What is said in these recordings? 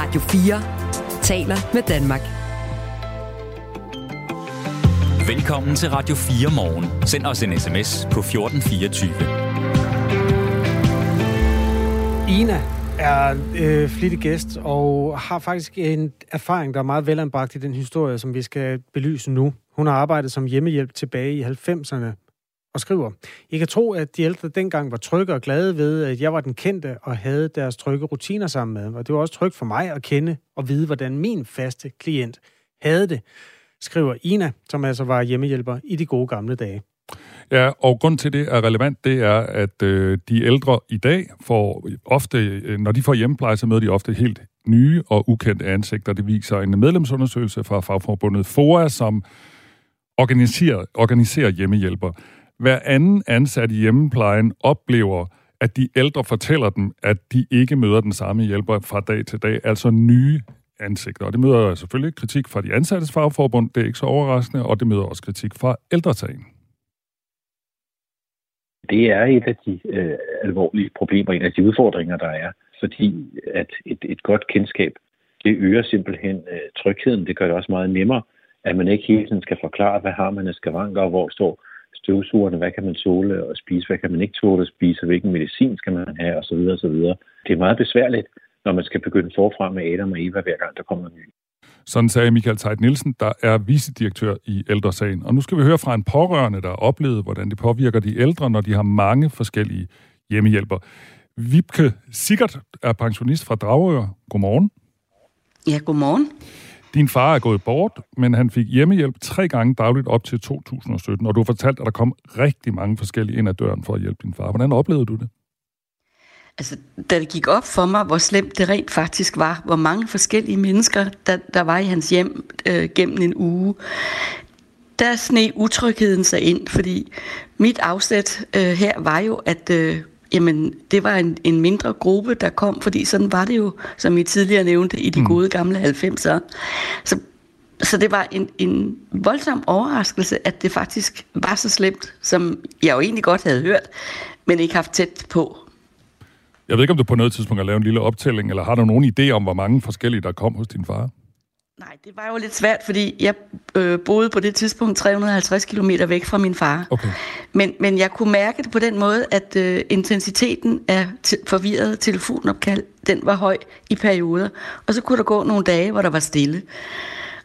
Radio 4 taler med Danmark. Velkommen til Radio 4 morgen. Send os en sms på 1424. Ina er øh, flittig gæst og har faktisk en erfaring, der er meget velanbragt i den historie, som vi skal belyse nu. Hun har arbejdet som hjemmehjælp tilbage i 90'erne og skriver, I kan tro, at de ældre dengang var trygge og glade ved, at jeg var den kendte og havde deres trygge rutiner sammen med. Og det var også trygt for mig at kende og vide, hvordan min faste klient havde det, skriver Ina, som altså var hjemmehjælper i de gode gamle dage. Ja, og grund til det er relevant, det er, at øh, de ældre i dag får ofte, øh, når de får hjemmepleje, så møder de ofte helt nye og ukendte ansigter. Det viser en medlemsundersøgelse fra fagforbundet FOA, som organiserer, organiserer hjemmehjælper. Hver anden ansat i hjemmeplejen oplever, at de ældre fortæller dem, at de ikke møder den samme hjælper fra dag til dag, altså nye ansigter. Og det møder selvfølgelig kritik fra de ansattes fagforbund, det er ikke så overraskende, og det møder også kritik fra ældretagen. Det er et af de øh, alvorlige problemer, en af de udfordringer, der er, fordi at et, et godt kendskab, det øger simpelthen øh, trygheden. Det gør det også meget nemmere, at man ikke hele tiden skal forklare, hvad har man af skavanker, og hvor står støvsugerne, hvad kan man tåle og spise, hvad kan man ikke tåle at spise, hvilken medicin skal man have, osv. osv. Det er meget besværligt, når man skal begynde forfra med Adam og Eva, hver gang der kommer en ny. Sådan sagde Michael Tejt Nielsen, der er vicedirektør i Ældresagen. Og nu skal vi høre fra en pårørende, der har oplevet, hvordan det påvirker de ældre, når de har mange forskellige hjemmehjælper. Vibke Sikkert er pensionist fra Dragør. Godmorgen. Ja, godmorgen. Din far er gået bort, men han fik hjemmehjælp tre gange dagligt op til 2017, og du har fortalt, at der kom rigtig mange forskellige ind ad døren for at hjælpe din far. Hvordan oplevede du det? Altså, da det gik op for mig, hvor slemt det rent faktisk var, hvor mange forskellige mennesker, der, der var i hans hjem øh, gennem en uge, der sne utrygheden sig ind, fordi mit afsæt øh, her var jo, at øh, jamen, det var en, en mindre gruppe, der kom, fordi sådan var det jo, som I tidligere nævnte, i de mm. gode gamle 90'ere. Så, så det var en, en voldsom overraskelse, at det faktisk var så slemt, som jeg jo egentlig godt havde hørt, men ikke haft tæt på. Jeg ved ikke, om du på noget tidspunkt har lavet en lille optælling, eller har du nogen idé om, hvor mange forskellige, der kom hos din far? Nej, det var jo lidt svært, fordi jeg øh, boede på det tidspunkt 350 km væk fra min far. Okay. Men, men jeg kunne mærke det på den måde, at øh, intensiteten af t- forvirret telefonopkald, den var høj i perioder. Og så kunne der gå nogle dage, hvor der var stille.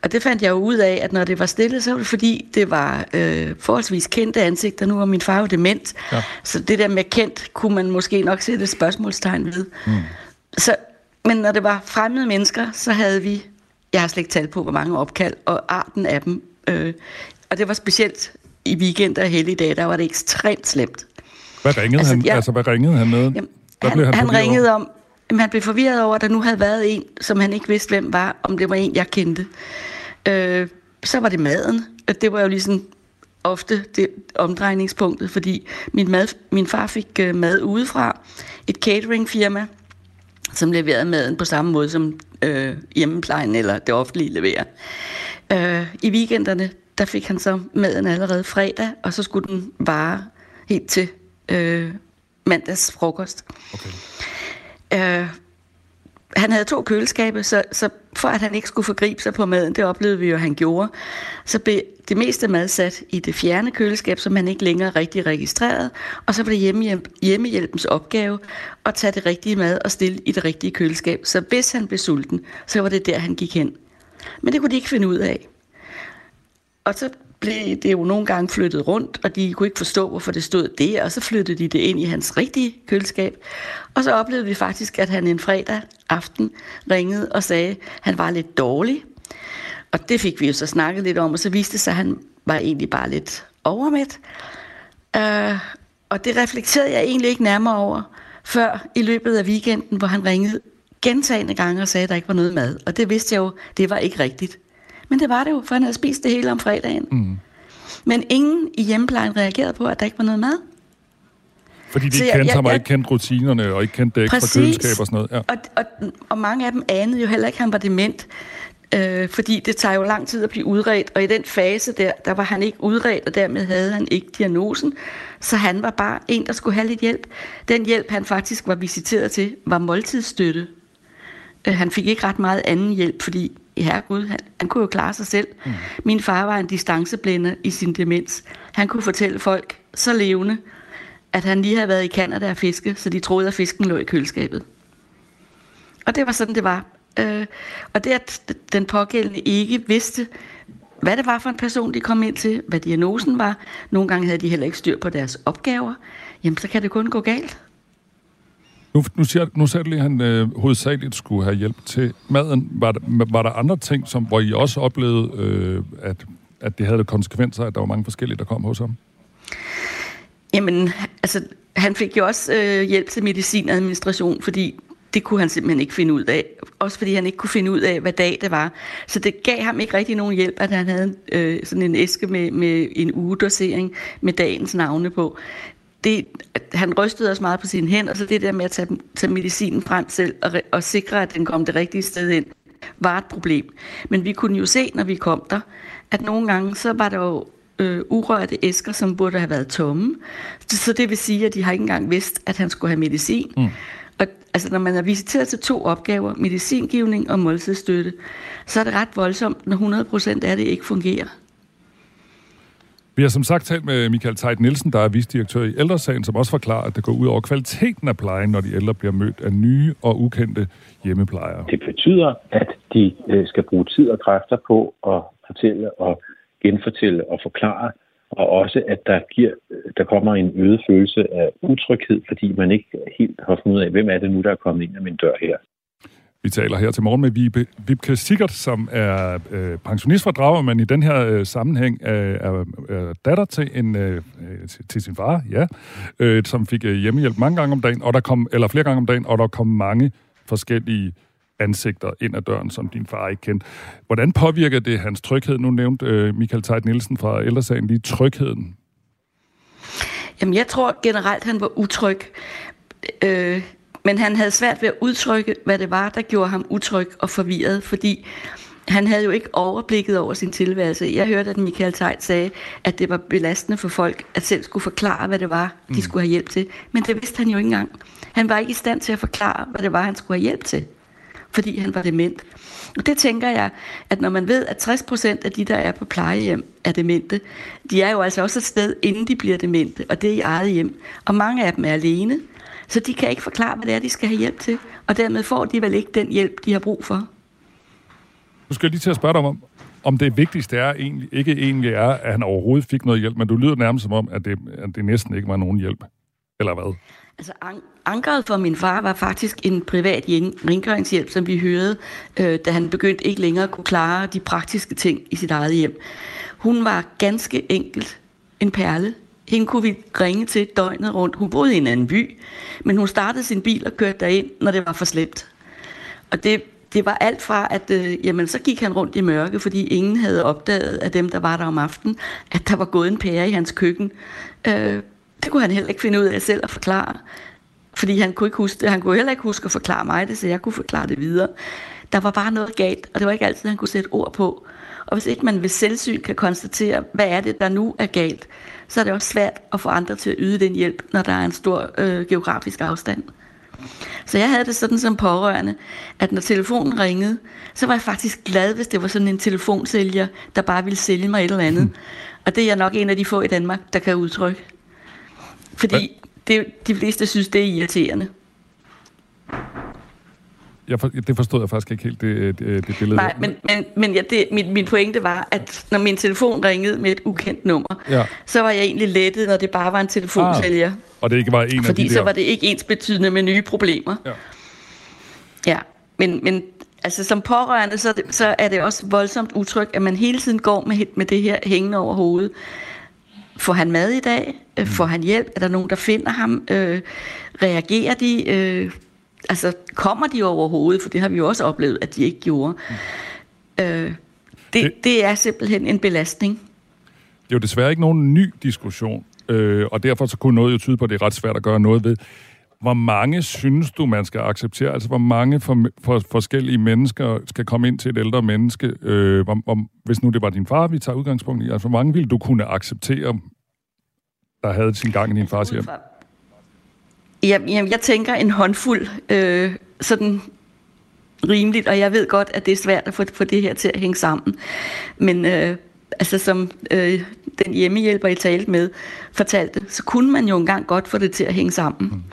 Og det fandt jeg jo ud af, at når det var stille, så var det fordi, det var øh, forholdsvis kendte ansigter. Nu var min far jo dement, ja. så det der med kendt, kunne man måske nok sætte et spørgsmålstegn ved. Mm. Så, men når det var fremmede mennesker, så havde vi jeg har slet ikke talt på, hvor mange opkald, og arten af dem. Øh, og det var specielt i weekender og helligdage, der var det ekstremt slemt. Hvad ringede, altså, han, jeg, altså, hvad ringede han med? Jamen, hvad han, han, han ringede over? om, jamen, han blev forvirret over, at der nu havde været en, som han ikke vidste, hvem var, om det var en, jeg kendte. Øh, så var det maden. Det var jo ligesom ofte det omdrejningspunktet, fordi min, mad, min far fik øh, mad udefra, et cateringfirma, som leverede maden på samme måde som øh, hjemmeplejen eller det offentlige leverer. Øh, I weekenderne, der fik han så maden allerede fredag, og så skulle den vare helt til øh, mandags frokost. Okay. Øh, han havde to køleskabe, så, så for at han ikke skulle forgribe sig på maden, det oplevede vi jo, at han gjorde, så blev det meste mad sat i det fjerne køleskab, som han ikke længere rigtig registrerede, og så var det hjemmehjælp, hjemmehjælpens opgave at tage det rigtige mad og stille i det rigtige køleskab. Så hvis han blev sulten, så var det der, han gik hen. Men det kunne de ikke finde ud af. Og så blev det jo nogle gange flyttet rundt, og de kunne ikke forstå, hvorfor det stod der, og så flyttede de det ind i hans rigtige køleskab. Og så oplevede vi faktisk, at han en fredag aften ringede og sagde, at han var lidt dårlig. Og det fik vi jo så snakket lidt om, og så viste det sig, at han var egentlig bare lidt overmæt. Uh, og det reflekterede jeg egentlig ikke nærmere over, før i løbet af weekenden, hvor han ringede gentagende gange og sagde, at der ikke var noget mad. Og det vidste jeg jo, det var ikke rigtigt. Men det var det jo, for han havde spist det hele om fredagen. Mm. Men ingen i hjemmeplejen reagerede på, at der ikke var noget mad. Fordi de ikke kendte ham og ikke kendte rutinerne, og ikke kendte det ekstra køleskab og sådan noget. Ja. Og, og, og mange af dem anede jo heller ikke, at han var dement. Øh, fordi det tager jo lang tid at blive udredt, og i den fase der, der var han ikke udredt, og dermed havde han ikke diagnosen. Så han var bare en, der skulle have lidt hjælp. Den hjælp, han faktisk var visiteret til, var måltidsstøtte. Øh, han fik ikke ret meget anden hjælp, fordi herregud, han, han kunne jo klare sig selv. Mm. Min far var en distanceblænder i sin demens. Han kunne fortælle folk så levende, at han lige havde været i Canada og fiske, så de troede, at fisken lå i køleskabet. Og det var sådan, det var. Øh, og det, at den pågældende ikke vidste, hvad det var for en person, de kom ind til, hvad diagnosen var. Nogle gange havde de heller ikke styr på deres opgaver. Jamen, så kan det kun gå galt. Nu, nu, siger, nu sagde du lige, at han øh, hovedsageligt skulle have hjælp til maden. Var der, var der andre ting, som, hvor I også oplevede, øh, at, at det havde konsekvenser, at der var mange forskellige, der kom hos ham? Jamen, altså, han fik jo også øh, hjælp til medicinadministration, fordi det kunne han simpelthen ikke finde ud af. Også fordi han ikke kunne finde ud af, hvad dag det var. Så det gav ham ikke rigtig nogen hjælp, at han havde øh, sådan en æske med, med en ugedosering med dagens navne på. Det, han rystede os meget på sin hænder, så det der med at tage, tage medicinen frem selv og, og sikre, at den kom det rigtige sted ind, var et problem. Men vi kunne jo se, når vi kom der, at nogle gange, så var der jo øh, urørte æsker, som burde have været tomme. Så det vil sige, at de har ikke engang vidst, at han skulle have medicin. Mm. Og altså, når man er visiteret til to opgaver, medicingivning og måltidsstøtte, så er det ret voldsomt, når 100% af det ikke fungerer. Vi har som sagt talt med Michael Tejt Nielsen, der er visdirektør i Ældresagen, som også forklarer, at det går ud over kvaliteten af plejen, når de ældre bliver mødt af nye og ukendte hjemmeplejere. Det betyder, at de øh, skal bruge tid og kræfter på at fortælle og genfortælle og forklare, og også at der, giver, øh, der kommer en øget følelse af utryghed, fordi man ikke helt har fundet ud af, hvem er det nu, der er kommet ind ad min dør her. Vi taler her til morgen med Vibe, Vibke Sikkert, som er øh, pensionist fra men i den her øh, sammenhæng er, er, er datter til, en, øh, øh, til, til sin far, ja, øh, som fik øh, hjemmehjælp mange gange om dagen, og der kom, eller flere gange om dagen, og der kom mange forskellige ansigter ind ad døren, som din far ikke kendte. Hvordan påvirker det hans tryghed? Nu nævnte øh, Michael Tejt Nielsen fra Ældresagen lige trygheden. Jamen, jeg tror generelt, han var utryg. Øh, men han havde svært ved at udtrykke, hvad det var, der gjorde ham utryg og forvirret, fordi han havde jo ikke overblikket over sin tilværelse. Jeg hørte, at Michael Tejt sagde, at det var belastende for folk, at selv skulle forklare, hvad det var, de mm. skulle have hjælp til. Men det vidste han jo ikke engang. Han var ikke i stand til at forklare, hvad det var, han skulle have hjælp til fordi han var dement. Og det tænker jeg, at når man ved, at 60 procent af de, der er på plejehjem, er demente, de er jo altså også et sted, inden de bliver demente, og det er i eget hjem. Og mange af dem er alene, så de kan ikke forklare, hvad det er, de skal have hjælp til. Og dermed får de vel ikke den hjælp, de har brug for. Nu skal jeg lige til at spørge dig om, om det vigtigste er egentlig, ikke egentlig er, at han overhovedet fik noget hjælp, men du lyder nærmest som om, at det, at det næsten ikke var nogen hjælp. Eller hvad? Altså, an- ankeret for min far var faktisk en privat rengøringshjælp, som vi hørte, øh, da han begyndte ikke længere at kunne klare de praktiske ting i sit eget hjem. Hun var ganske enkelt en perle. Hende kunne vi ringe til døgnet rundt. Hun boede i en anden by, men hun startede sin bil og kørte derind, når det var for slemt. Og det, det var alt fra, at øh, jamen, så gik han rundt i mørke, fordi ingen havde opdaget af dem, der var der om aftenen, at der var gået en pære i hans køkken. Øh, det kunne han heller ikke finde ud af selv at forklare. Fordi han kunne ikke huske det. Han kunne heller ikke huske at forklare mig det, så jeg kunne forklare det videre. Der var bare noget galt, og det var ikke altid, han kunne sætte ord på. Og hvis ikke man ved selvsyn kan konstatere, hvad er det, der nu er galt, så er det også svært at få andre til at yde den hjælp, når der er en stor øh, geografisk afstand. Så jeg havde det sådan som pårørende, at når telefonen ringede, så var jeg faktisk glad, hvis det var sådan en telefonsælger, der bare ville sælge mig et eller andet. Og det er jeg nok en af de få i Danmark, der kan udtrykke. Fordi det, de fleste synes, det er irriterende. Jeg for, det forstod jeg faktisk ikke helt, det, det, det billede Nej, men, men, men ja, det, min, min pointe var, at når min telefon ringede med et ukendt nummer, ja. så var jeg egentlig lettet, når det bare var en telefonsælger. Ah, og det ikke var en Fordi af de så var det ikke ens betydende med nye problemer. Ja, ja men, men altså som pårørende, så, så er det også voldsomt utrygt, at man hele tiden går med, med det her hængende over hovedet. Får han mad i dag? Øh, får han hjælp? Er der nogen, der finder ham? Øh, reagerer de? Øh, altså, kommer de overhovedet? For det har vi jo også oplevet, at de ikke gjorde. Øh, det, det, er simpelthen en belastning. Det er jo desværre ikke nogen ny diskussion, øh, og derfor så kunne noget jo tyde på, at det er ret svært at gøre noget ved. Hvor mange synes du, man skal acceptere? Altså, hvor mange for, for, forskellige mennesker skal komme ind til et ældre menneske? Øh, hvor, hvor, hvis nu det var din far, vi tager udgangspunkt i, altså, hvor mange ville du kunne acceptere, der havde sin gang i din fars hjem? Jamen, jeg tænker en håndfuld, øh, sådan rimeligt, og jeg ved godt, at det er svært at få, få det her til at hænge sammen. Men øh, altså som øh, den hjemmehjælper, I talte med, fortalte, så kunne man jo engang godt få det til at hænge sammen. Mm.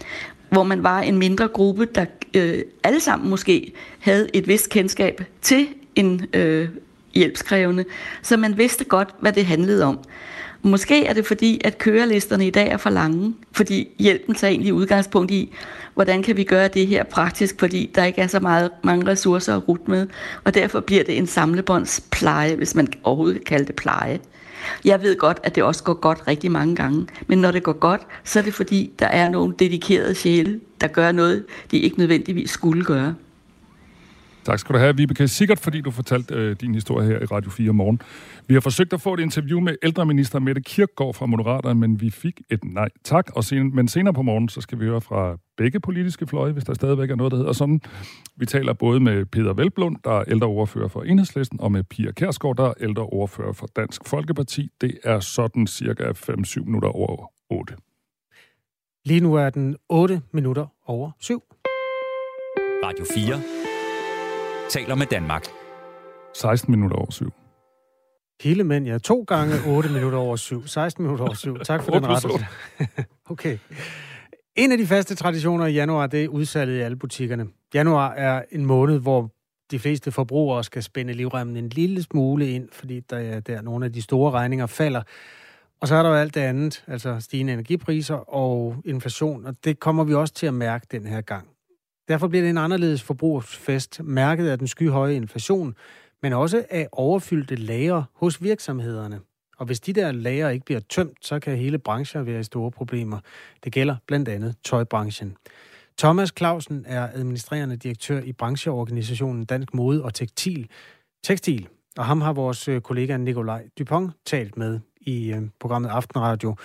Hvor man var en mindre gruppe, der øh, alle sammen måske havde et vist kendskab til en øh, hjælpskrævende, så man vidste godt, hvad det handlede om. Måske er det fordi, at kørelisterne i dag er for lange, fordi hjælpen tager egentlig udgangspunkt i, hvordan kan vi gøre det her praktisk, fordi der ikke er så meget, mange ressourcer at rute med, og derfor bliver det en samlebåndspleje, hvis man overhovedet kan kalde det pleje. Jeg ved godt, at det også går godt rigtig mange gange, men når det går godt, så er det fordi, der er nogle dedikerede sjæle, der gør noget, de ikke nødvendigvis skulle gøre. Tak skal du have, Vibeke. Sikkert fordi du fortalte øh, din historie her i Radio 4 morgen. Vi har forsøgt at få et interview med ældreminister Mette Kirkgaard fra Moderaterne, men vi fik et nej tak. Og sen, men senere på morgen, så skal vi høre fra begge politiske fløje, hvis der stadigvæk er noget, der hedder sådan. Vi taler både med Peter Velblund, der er ældreordfører for Enhedslisten, og med Pia Kærsgaard, der er ældreordfører for Dansk Folkeparti. Det er sådan cirka 5-7 minutter over 8. Lige nu er den 8 minutter over 7. Radio 4 taler med Danmark. 16 minutter over 7. Hele mænd, ja. To gange 8 minutter over 7. 16 minutter over 7. Tak for den rettelse. okay. En af de faste traditioner i januar, det er udsalget i alle butikkerne. Januar er en måned, hvor de fleste forbrugere skal spænde livremmen en lille smule ind, fordi der er der nogle af de store regninger falder. Og så er der jo alt det andet, altså stigende energipriser og inflation, og det kommer vi også til at mærke den her gang. Derfor bliver det en anderledes forbrugsfest, mærket af den skyhøje inflation, men også af overfyldte lager hos virksomhederne. Og hvis de der lager ikke bliver tømt, så kan hele brancher være i store problemer. Det gælder blandt andet tøjbranchen. Thomas Clausen er administrerende direktør i brancheorganisationen Dansk Mode og Tekstil, Tekstil og ham har vores øh, kollega Nikolaj Dupont talt med i øh, programmet Aftenradio.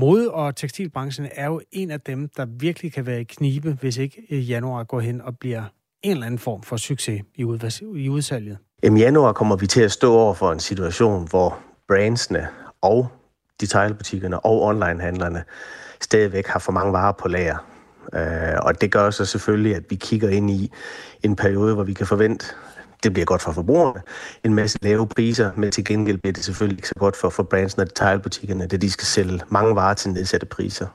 Mode- og tekstilbranchen er jo en af dem, der virkelig kan være i knibe, hvis ikke øh, januar går hen og bliver en eller anden form for succes i, i udsalget. I januar kommer vi til at stå over for en situation, hvor brandsene og detailbutikkerne og onlinehandlerne stadigvæk har for mange varer på lager. Øh, og det gør så selvfølgelig, at vi kigger ind i en periode, hvor vi kan forvente, det bliver godt for forbrugerne, en masse lave priser, men til gengæld bliver det selvfølgelig ikke så godt for, for brandsene og detailbutikkerne, da de skal sælge mange varer til nedsatte priser.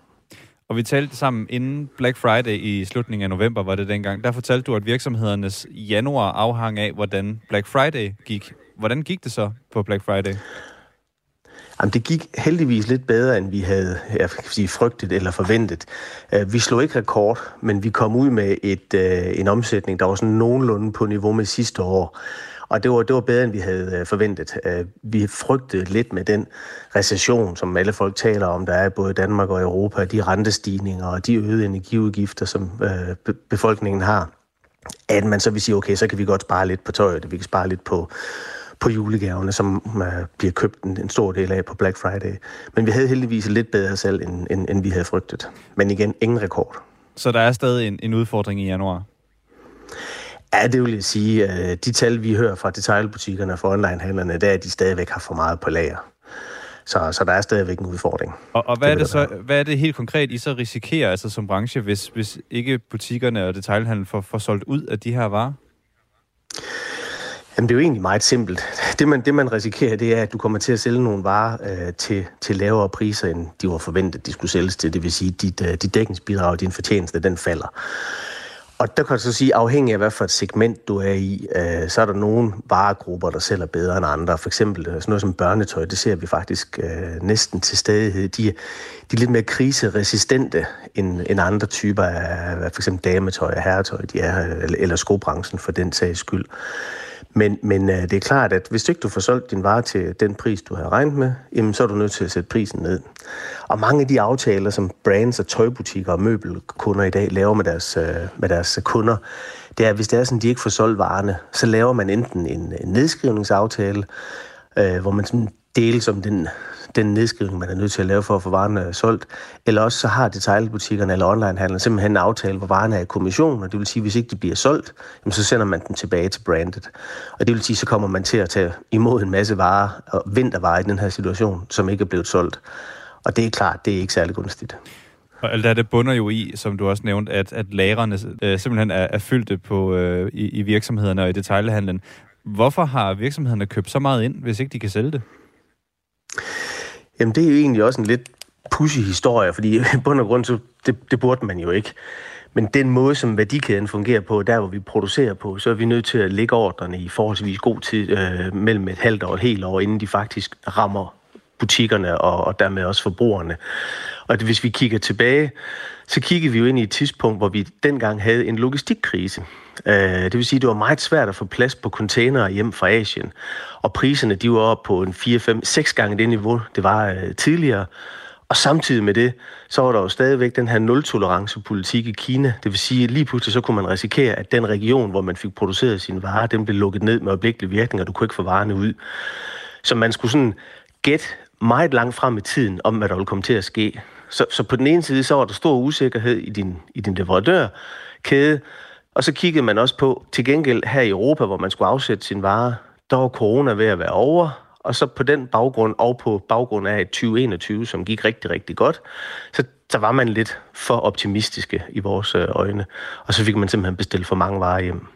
Og vi talte sammen inden Black Friday i slutningen af november, var det dengang. Der fortalte du, at virksomhedernes januar afhang af, hvordan Black Friday gik. Hvordan gik det så på Black Friday? Jamen, det gik heldigvis lidt bedre, end vi havde jeg kan sige, frygtet eller forventet. Øh, vi slog ikke rekord, men vi kom ud med et, øh, en omsætning, der var sådan nogenlunde på niveau med sidste år. Og det var, det var bedre, end vi havde øh, forventet. Vi frygtede lidt med den recession, som alle folk taler om, der er både i Danmark og Europa, de rentestigninger og de øgede energiudgifter, som befolkningen har, at man så vil sige, okay, så kan vi godt spare lidt på tøjet, vi kan spare lidt på, på julegaverne, som uh, bliver købt en, en stor del af på Black Friday. Men vi havde heldigvis lidt bedre salg, end, end, end vi havde frygtet. Men igen, ingen rekord. Så der er stadig en, en udfordring i januar? Ja, det vil jeg sige. Uh, de tal, vi hører fra detailbutikkerne og fra onlinehandlerne, der er, at de stadigvæk har for meget på lager. Så, så der er stadigvæk en udfordring. Og, og hvad, det er det så, hvad er det helt konkret, I så risikerer altså som branche, hvis, hvis ikke butikkerne og detailhandlen får, får solgt ud af de her varer? Jamen, det er jo egentlig meget simpelt. Det man, det, man risikerer, det er, at du kommer til at sælge nogle varer øh, til, til lavere priser, end de var forventet, de skulle sælges til. Det vil sige, at dit, øh, dit dækningsbidrag og din fortjeneste, den falder. Og der kan du så sige, afhængig af hvad for et segment du er i, øh, så er der nogle varegrupper, der sælger bedre end andre. For eksempel øh, sådan noget som børnetøj, det ser vi faktisk øh, næsten til stadighed. De, de er lidt mere kriseresistente end, end andre typer af for eksempel dametøj og herretøj, de er, øh, eller, eller skobranchen for den sags skyld. Men, men øh, det er klart, at hvis ikke du får solgt din vare til den pris, du har regnet med, jamen, så er du nødt til at sætte prisen ned. Og mange af de aftaler, som brands og tøjbutikker og møbelkunder i dag laver med deres, øh, med deres kunder, det er, at hvis det er sådan, de ikke får solgt varerne, så laver man enten en, en nedskrivningsaftale, øh, hvor man sådan deles om den den nedskrivning, man er nødt til at lave for at få varerne solgt. Eller også så har detaljbutikkerne eller onlinehandlerne simpelthen en aftale, hvor varerne er i kommission, og det vil sige, at hvis ikke de bliver solgt, jamen, så sender man dem tilbage til brandet. Og det vil sige, så kommer man til at tage imod en masse varer og vintervarer i den her situation, som ikke er blevet solgt. Og det er klart, det er ikke særlig gunstigt. Og alt det bunder jo i, som du også nævnte, at, at lagrene øh, simpelthen er, er fyldte på, øh, i, i virksomhederne og i detaljhandlen. Hvorfor har virksomhederne købt så meget ind, hvis ikke de kan sælge det? Jamen, det er jo egentlig også en lidt pussy historie, fordi i bund og grund, så det, det burde man jo ikke. Men den måde, som værdikæden fungerer på, der hvor vi producerer på, så er vi nødt til at lægge ordrene i forholdsvis god tid, øh, mellem et halvt og et helt år, inden de faktisk rammer butikkerne og, og dermed også forbrugerne. Og hvis vi kigger tilbage, så kigger vi jo ind i et tidspunkt, hvor vi dengang havde en logistikkrise. Øh, det vil sige, at det var meget svært at få plads på containere hjem fra Asien. Og priserne de var oppe på en 4, 5, 6 gange det niveau, det var øh, tidligere. Og samtidig med det, så var der jo stadigvæk den her nul-tolerance-politik i Kina. Det vil sige, at lige pludselig så kunne man risikere, at den region, hvor man fik produceret sine varer, den blev lukket ned med øjeblikkelig virkning, og du kunne ikke få varerne ud. Så man skulle sådan gætte meget langt frem i tiden om, hvad der ville komme til at ske. Så, så på den ene side, så var der stor usikkerhed i din, i din leverandørkæde, og så kiggede man også på, til gengæld her i Europa, hvor man skulle afsætte sin vare, der var corona ved at være over, og så på den baggrund, og på baggrund af et 2021, som gik rigtig, rigtig godt, så, så var man lidt for optimistiske i vores øh, øjne. Og så fik man simpelthen bestilt for mange varer hjem.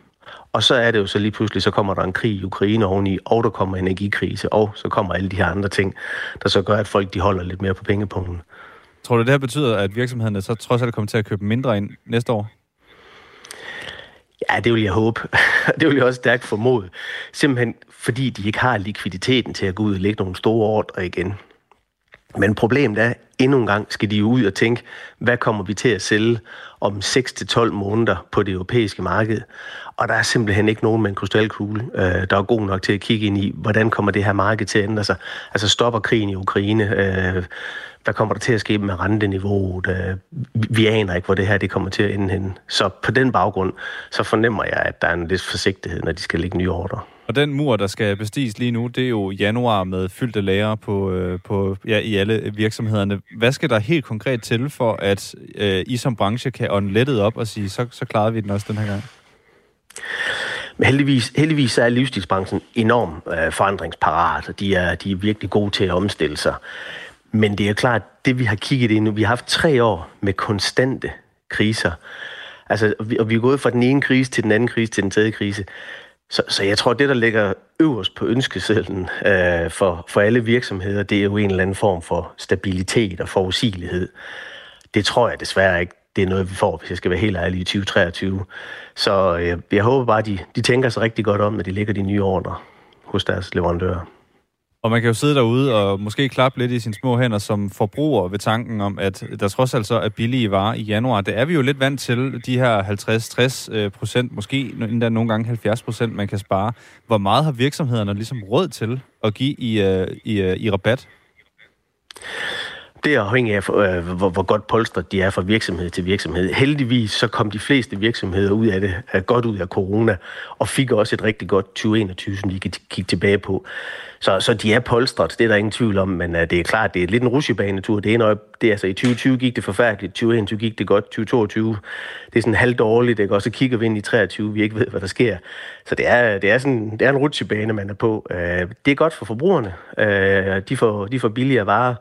Og så er det jo så lige pludselig, så kommer der en krig i Ukraine oveni, og der kommer energikrise, og så kommer alle de her andre ting, der så gør, at folk de holder lidt mere på pengepunkten. Tror du, det her betyder, at virksomhederne så trods alt kommer til at købe mindre ind næste år? Ja, det vil jeg håbe. det vil jeg også stærkt formode. Simpelthen fordi de ikke har likviditeten til at gå ud og lægge nogle store ordre igen. Men problemet er, endnu en gang skal de ud og tænke, hvad kommer vi til at sælge om 6-12 måneder på det europæiske marked? Og der er simpelthen ikke nogen med en krystalkugle, øh, der er god nok til at kigge ind i, hvordan kommer det her marked til at ændre sig. Altså stopper krigen i Ukraine? Øh, hvad kommer der til at ske med renteniveauet? Øh, vi aner ikke, hvor det her det kommer til at ende hen. Så på den baggrund, så fornemmer jeg, at der er en lidt forsigtighed, når de skal lægge nye ordre. Og den mur, der skal bestiges lige nu, det er jo januar med fyldte lager på, øh, på, ja, i alle virksomhederne. Hvad skal der helt konkret til, for at øh, I som branche kan ånde lettet op og sige, så, så klarede vi den også den her gang? Men heldigvis, heldigvis er livsstilsbranchen enormt øh, forandringsparat, og de er, de er virkelig gode til at omstille sig. Men det er klart, det vi har kigget ind nu, vi har haft tre år med konstante kriser. Altså, og vi er gået fra den ene krise til den anden krise til den tredje krise. Så, så jeg tror, det, der ligger øverst på ønskesedlen øh, for, for alle virksomheder, det er jo en eller anden form for stabilitet og forudsigelighed. Det tror jeg desværre ikke, det er noget, vi får, hvis jeg skal være helt ærlig, i 2023. Så øh, jeg håber bare, de, de tænker sig rigtig godt om, når de lægger de nye ordre hos deres leverandører. Og man kan jo sidde derude og måske klappe lidt i sine små hænder som forbruger ved tanken om, at der trods alt så er billige varer i januar. Det er vi jo lidt vant til, de her 50-60 øh, procent, måske endda nogle gange 70 procent, man kan spare. Hvor meget har virksomhederne ligesom råd til at give i, øh, i, i, i rabat? Det er afhængigt af, øh, hvor, hvor godt polstret de er fra virksomhed til virksomhed. Heldigvis så kom de fleste virksomheder ud af det, øh, godt ud af corona, og fik også et rigtig godt 2021, som de kan kigge tilbage på. Så, så de er polstret, det er der ingen tvivl om, men øh, det er klart, det er lidt en rusjebanetur. Det er, når, det er altså i 2020 gik det forfærdeligt, 2021 gik det godt, 2022 det er sådan halvdårligt, ikke? og så kigger vi ind i 23, vi ikke ved, hvad der sker. Så det er, det er, sådan, det er en rutsjebane, man er på. Øh, det er godt for forbrugerne. Uh, de, får, de får billigere varer,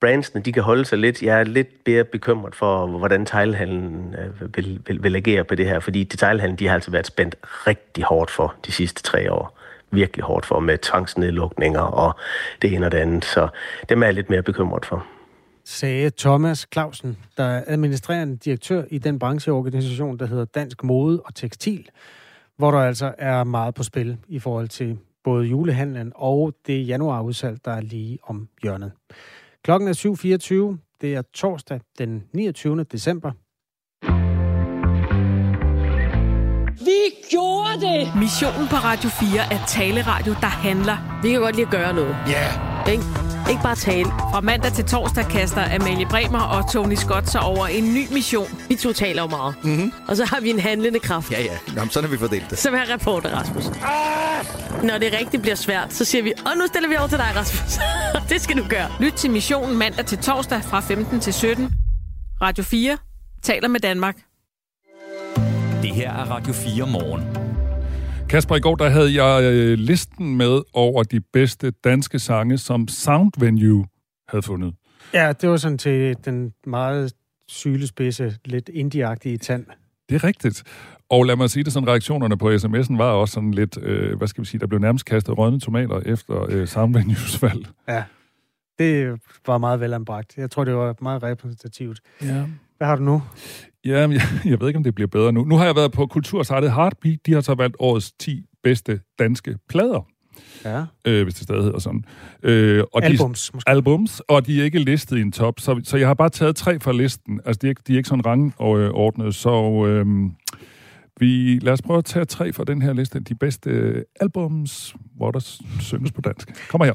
brandsene, de kan holde sig lidt. Jeg er lidt mere bekymret for, hvordan detailhandlen øh, vil, vil, vil agere på det her, fordi detailhandlen, de har altså været spændt rigtig hårdt for de sidste tre år. Virkelig hårdt for med tvangsnedlukninger og det ene og det andet. Så dem er jeg lidt mere bekymret for sagde Thomas Clausen, der er administrerende direktør i den brancheorganisation, der hedder Dansk Mode og Tekstil, hvor der altså er meget på spil i forhold til både julehandlen og det januarudsalg, der er lige om hjørnet. Klokken er 7.24. Det er torsdag den 29. december. Vi gjorde det! Missionen på Radio 4 er taleradio, der handler. Vi kan godt lide at gøre noget. Ja. Yeah. Ikke? Ikke bare tale. Fra mandag til torsdag kaster Amalie Bremer og Tony Scott sig over en ny mission. Vi to taler jo meget. Mm-hmm. Og så har vi en handlende kraft. Ja, ja. Nå, sådan har vi fordelt det. Som er reporter, Rasmus. Ah! Når det rigtig bliver svært, så siger vi, og nu stiller vi over til dig, Rasmus. det skal du gøre. Lyt til missionen mandag til torsdag fra 15 til 17. Radio 4 taler med Danmark. Det her er Radio 4 morgen. Kasper, i går der havde jeg øh, listen med over de bedste danske sange, som Sound Venue havde fundet. Ja, det var sådan til den meget sylespidse, lidt indie tand. Det er rigtigt. Og lad mig sige det sådan, reaktionerne på sms'en var også sådan lidt, øh, hvad skal vi sige, der blev nærmest kastet rødne tomater efter øh, Soundvenues valg. Ja, det var meget velanbragt. Jeg tror, det var meget repræsentativt. Ja. Hvad har du nu? Ja, jeg, jeg ved ikke, om det bliver bedre nu. Nu har jeg været på kultursejtet Heartbeat. De har så valgt årets 10 bedste danske plader. Ja. Øh, hvis det stadig hedder sådan. Øh, og albums, de, måske. Albums, og de er ikke listet i en top. Så, så jeg har bare taget tre fra listen. Altså, de er ikke, de er ikke sådan rangordnet. Så øh, vi, lad os prøve at tage tre fra den her liste. De bedste albums, hvor der synges på dansk. Kommer her.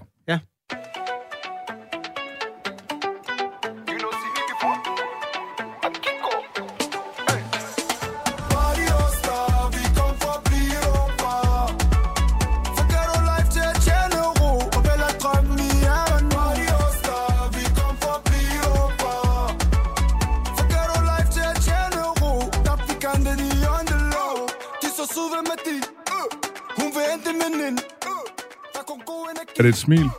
Et smil?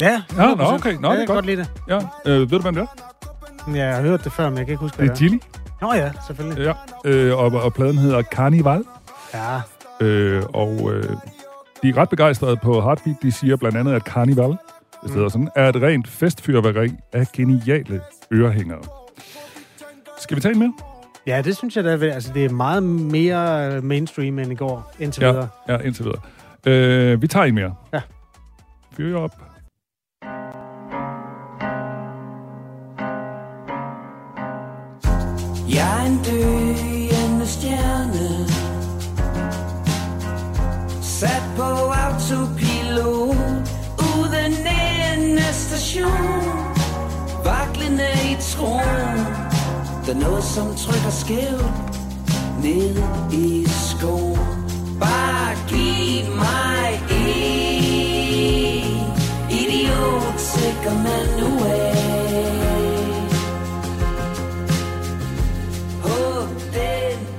Ja, Ja, nå, okay. Nå, ja, det er godt. godt lide det. Ja, øh, ved du, hvem det er? Ja, jeg har hørt det før, men jeg kan ikke huske, Det hvad er Gilly. Nå ja, selvfølgelig. Ja, øh, og, og pladen hedder Carnival. Ja, Øh, og øh, de er ret begejstrede på Heartbeat. De siger blandt andet, at Carnival, det hedder sådan, er et rent festfyrværkeri af geniale ørehængere. Skal vi tage en mere? ja det synes jeg da. er- Altså, det er meget mere mainstream end i går, indtil Ja, videre. ja indtil videre. Øh, vi tager en mere. Ja. Fyr jer op. Jeg er en døende stjerne Sat på autopilot Uden ende station. Vaklende i troen. Der er noget som trykker skævt Ned i skoen. Bare giv mig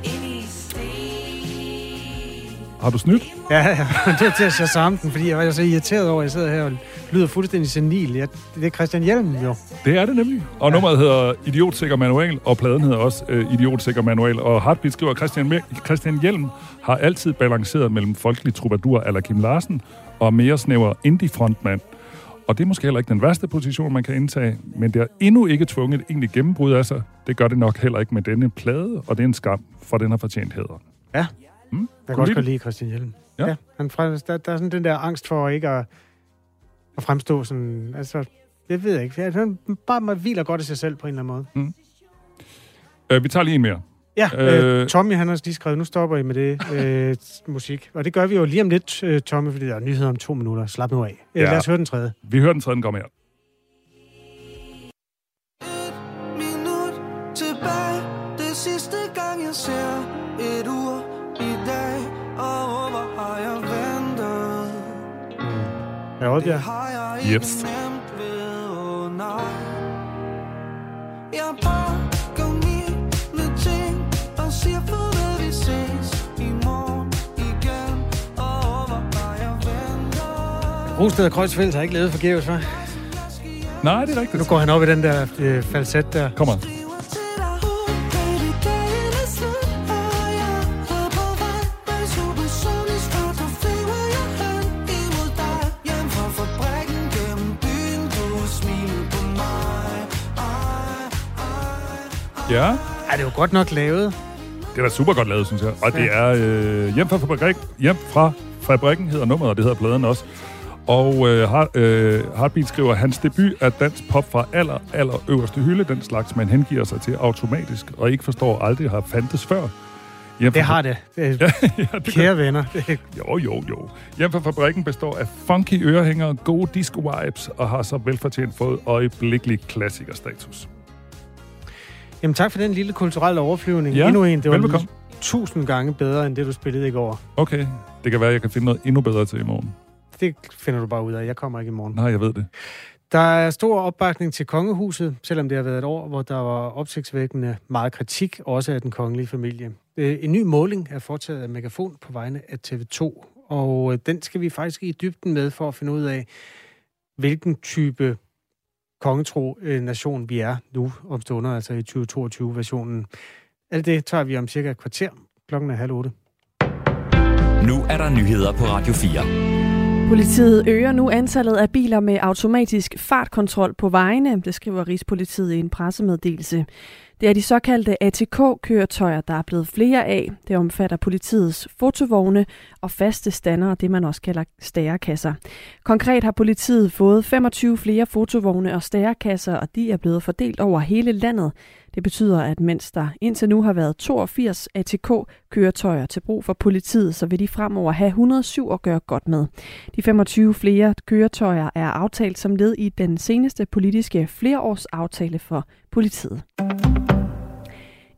Ind i sten Har du snydt? Ja, ja. det var til at shazam den, fordi jeg var så irriteret over, at jeg sidder her og lyder fuldstændig senil. Jeg, det er Christian Hjelm jo. Det er det nemlig. Og nummeret hedder Idiotsikker Manual, og pladen hedder også øh, Idiotsikker Manual. Og Heartbeat skriver, Christian, Me- Christian Hjelm har altid balanceret mellem folkelig troubadour eller Kim Larsen og mere snæver indie-frontmand. Og det er måske heller ikke den værste position, man kan indtage, men det har endnu ikke tvunget et egentligt gennembrud af sig. Det gør det nok heller ikke med denne plade, og det er en skam, for den har fortjent hæder. Ja. Mm? Jeg kan Kunne også godt lide Christian Hjelm. Ja. ja han der, der er sådan den der angst for ikke at, at fremstå sådan... Altså, jeg ved ikke. Jeg, han bare man hviler godt i sig selv på en eller anden måde. Øh, vi tager lige en mere. Ja, Øh. øh, Tommy han har lige skrevet, nu stopper I med det øh, musik. Og det gør vi jo lige om lidt, øh, Tommy, fordi der er nyheder om to minutter. Slap nu af. Øh, Ja. Lad os høre den tredje. Vi hører den tredje, den kommer her. minut Rosted og Kreuzfeldt har ikke lavet forgæves, hva'? Nej, det er rigtigt. Nu går han op i den der øh, falset der. Ej, ej, Ja, Ej, det er jo godt nok lavet. det er da super godt lavet, synes jeg. Og det er øh, hjem, fra fabrik, hjem fra fabrikken, hedder nummeret, og det hedder pladen også. Og øh, øh, Heartbeat skriver, hans debut er dansk pop fra aller, aller øverste hylde, den slags, man hengiver sig til automatisk, og ikke forstår aldrig har fandtes før. Hjem Det har det. Øh, ja, ja, det Kære venner. Det, Jo, jo, jo. Hjem fra fabrikken består af funky ørehængere, gode disco-vibes, og har så velfortjent fået øjeblikkelig klassikerstatus. jamen tak for den lille kulturelle overflyvning. Ja, Endnu en. Det var velbekomme. tusind gange bedre, end det, du spillede i går. Okay, det kan være, at jeg kan finde noget endnu bedre til i morgen. Det finder du bare ud af. Jeg kommer ikke i morgen. Nej, jeg ved det. Der er stor opbakning til kongehuset, selvom det har været et år, hvor der var opsigtsvækkende meget kritik, også af den kongelige familie. Øh, En ny måling er foretaget af Megafon på vegne af TV2, og øh, den skal vi faktisk i dybden med for at finde ud af, hvilken type kongetro øh, nation, vi er nu om stunder, altså i 2022-versionen. Alt det tager vi om cirka et kvarter. Klokken er halv otte. Nu er der nyheder på Radio 4. Politiet øger nu antallet af biler med automatisk fartkontrol på vejene, det skriver Rigspolitiet i en pressemeddelelse. Det er de såkaldte ATK-køretøjer, der er blevet flere af. Det omfatter politiets fotovogne og faste stander, det man også kalder stærekasser. Konkret har politiet fået 25 flere fotovogne og stærekasser, og de er blevet fordelt over hele landet. Det betyder, at mens der indtil nu har været 82 ATK-køretøjer til brug for politiet, så vil de fremover have 107 at gøre godt med. De 25 flere køretøjer er aftalt som led i den seneste politiske flereårsaftale for politiet.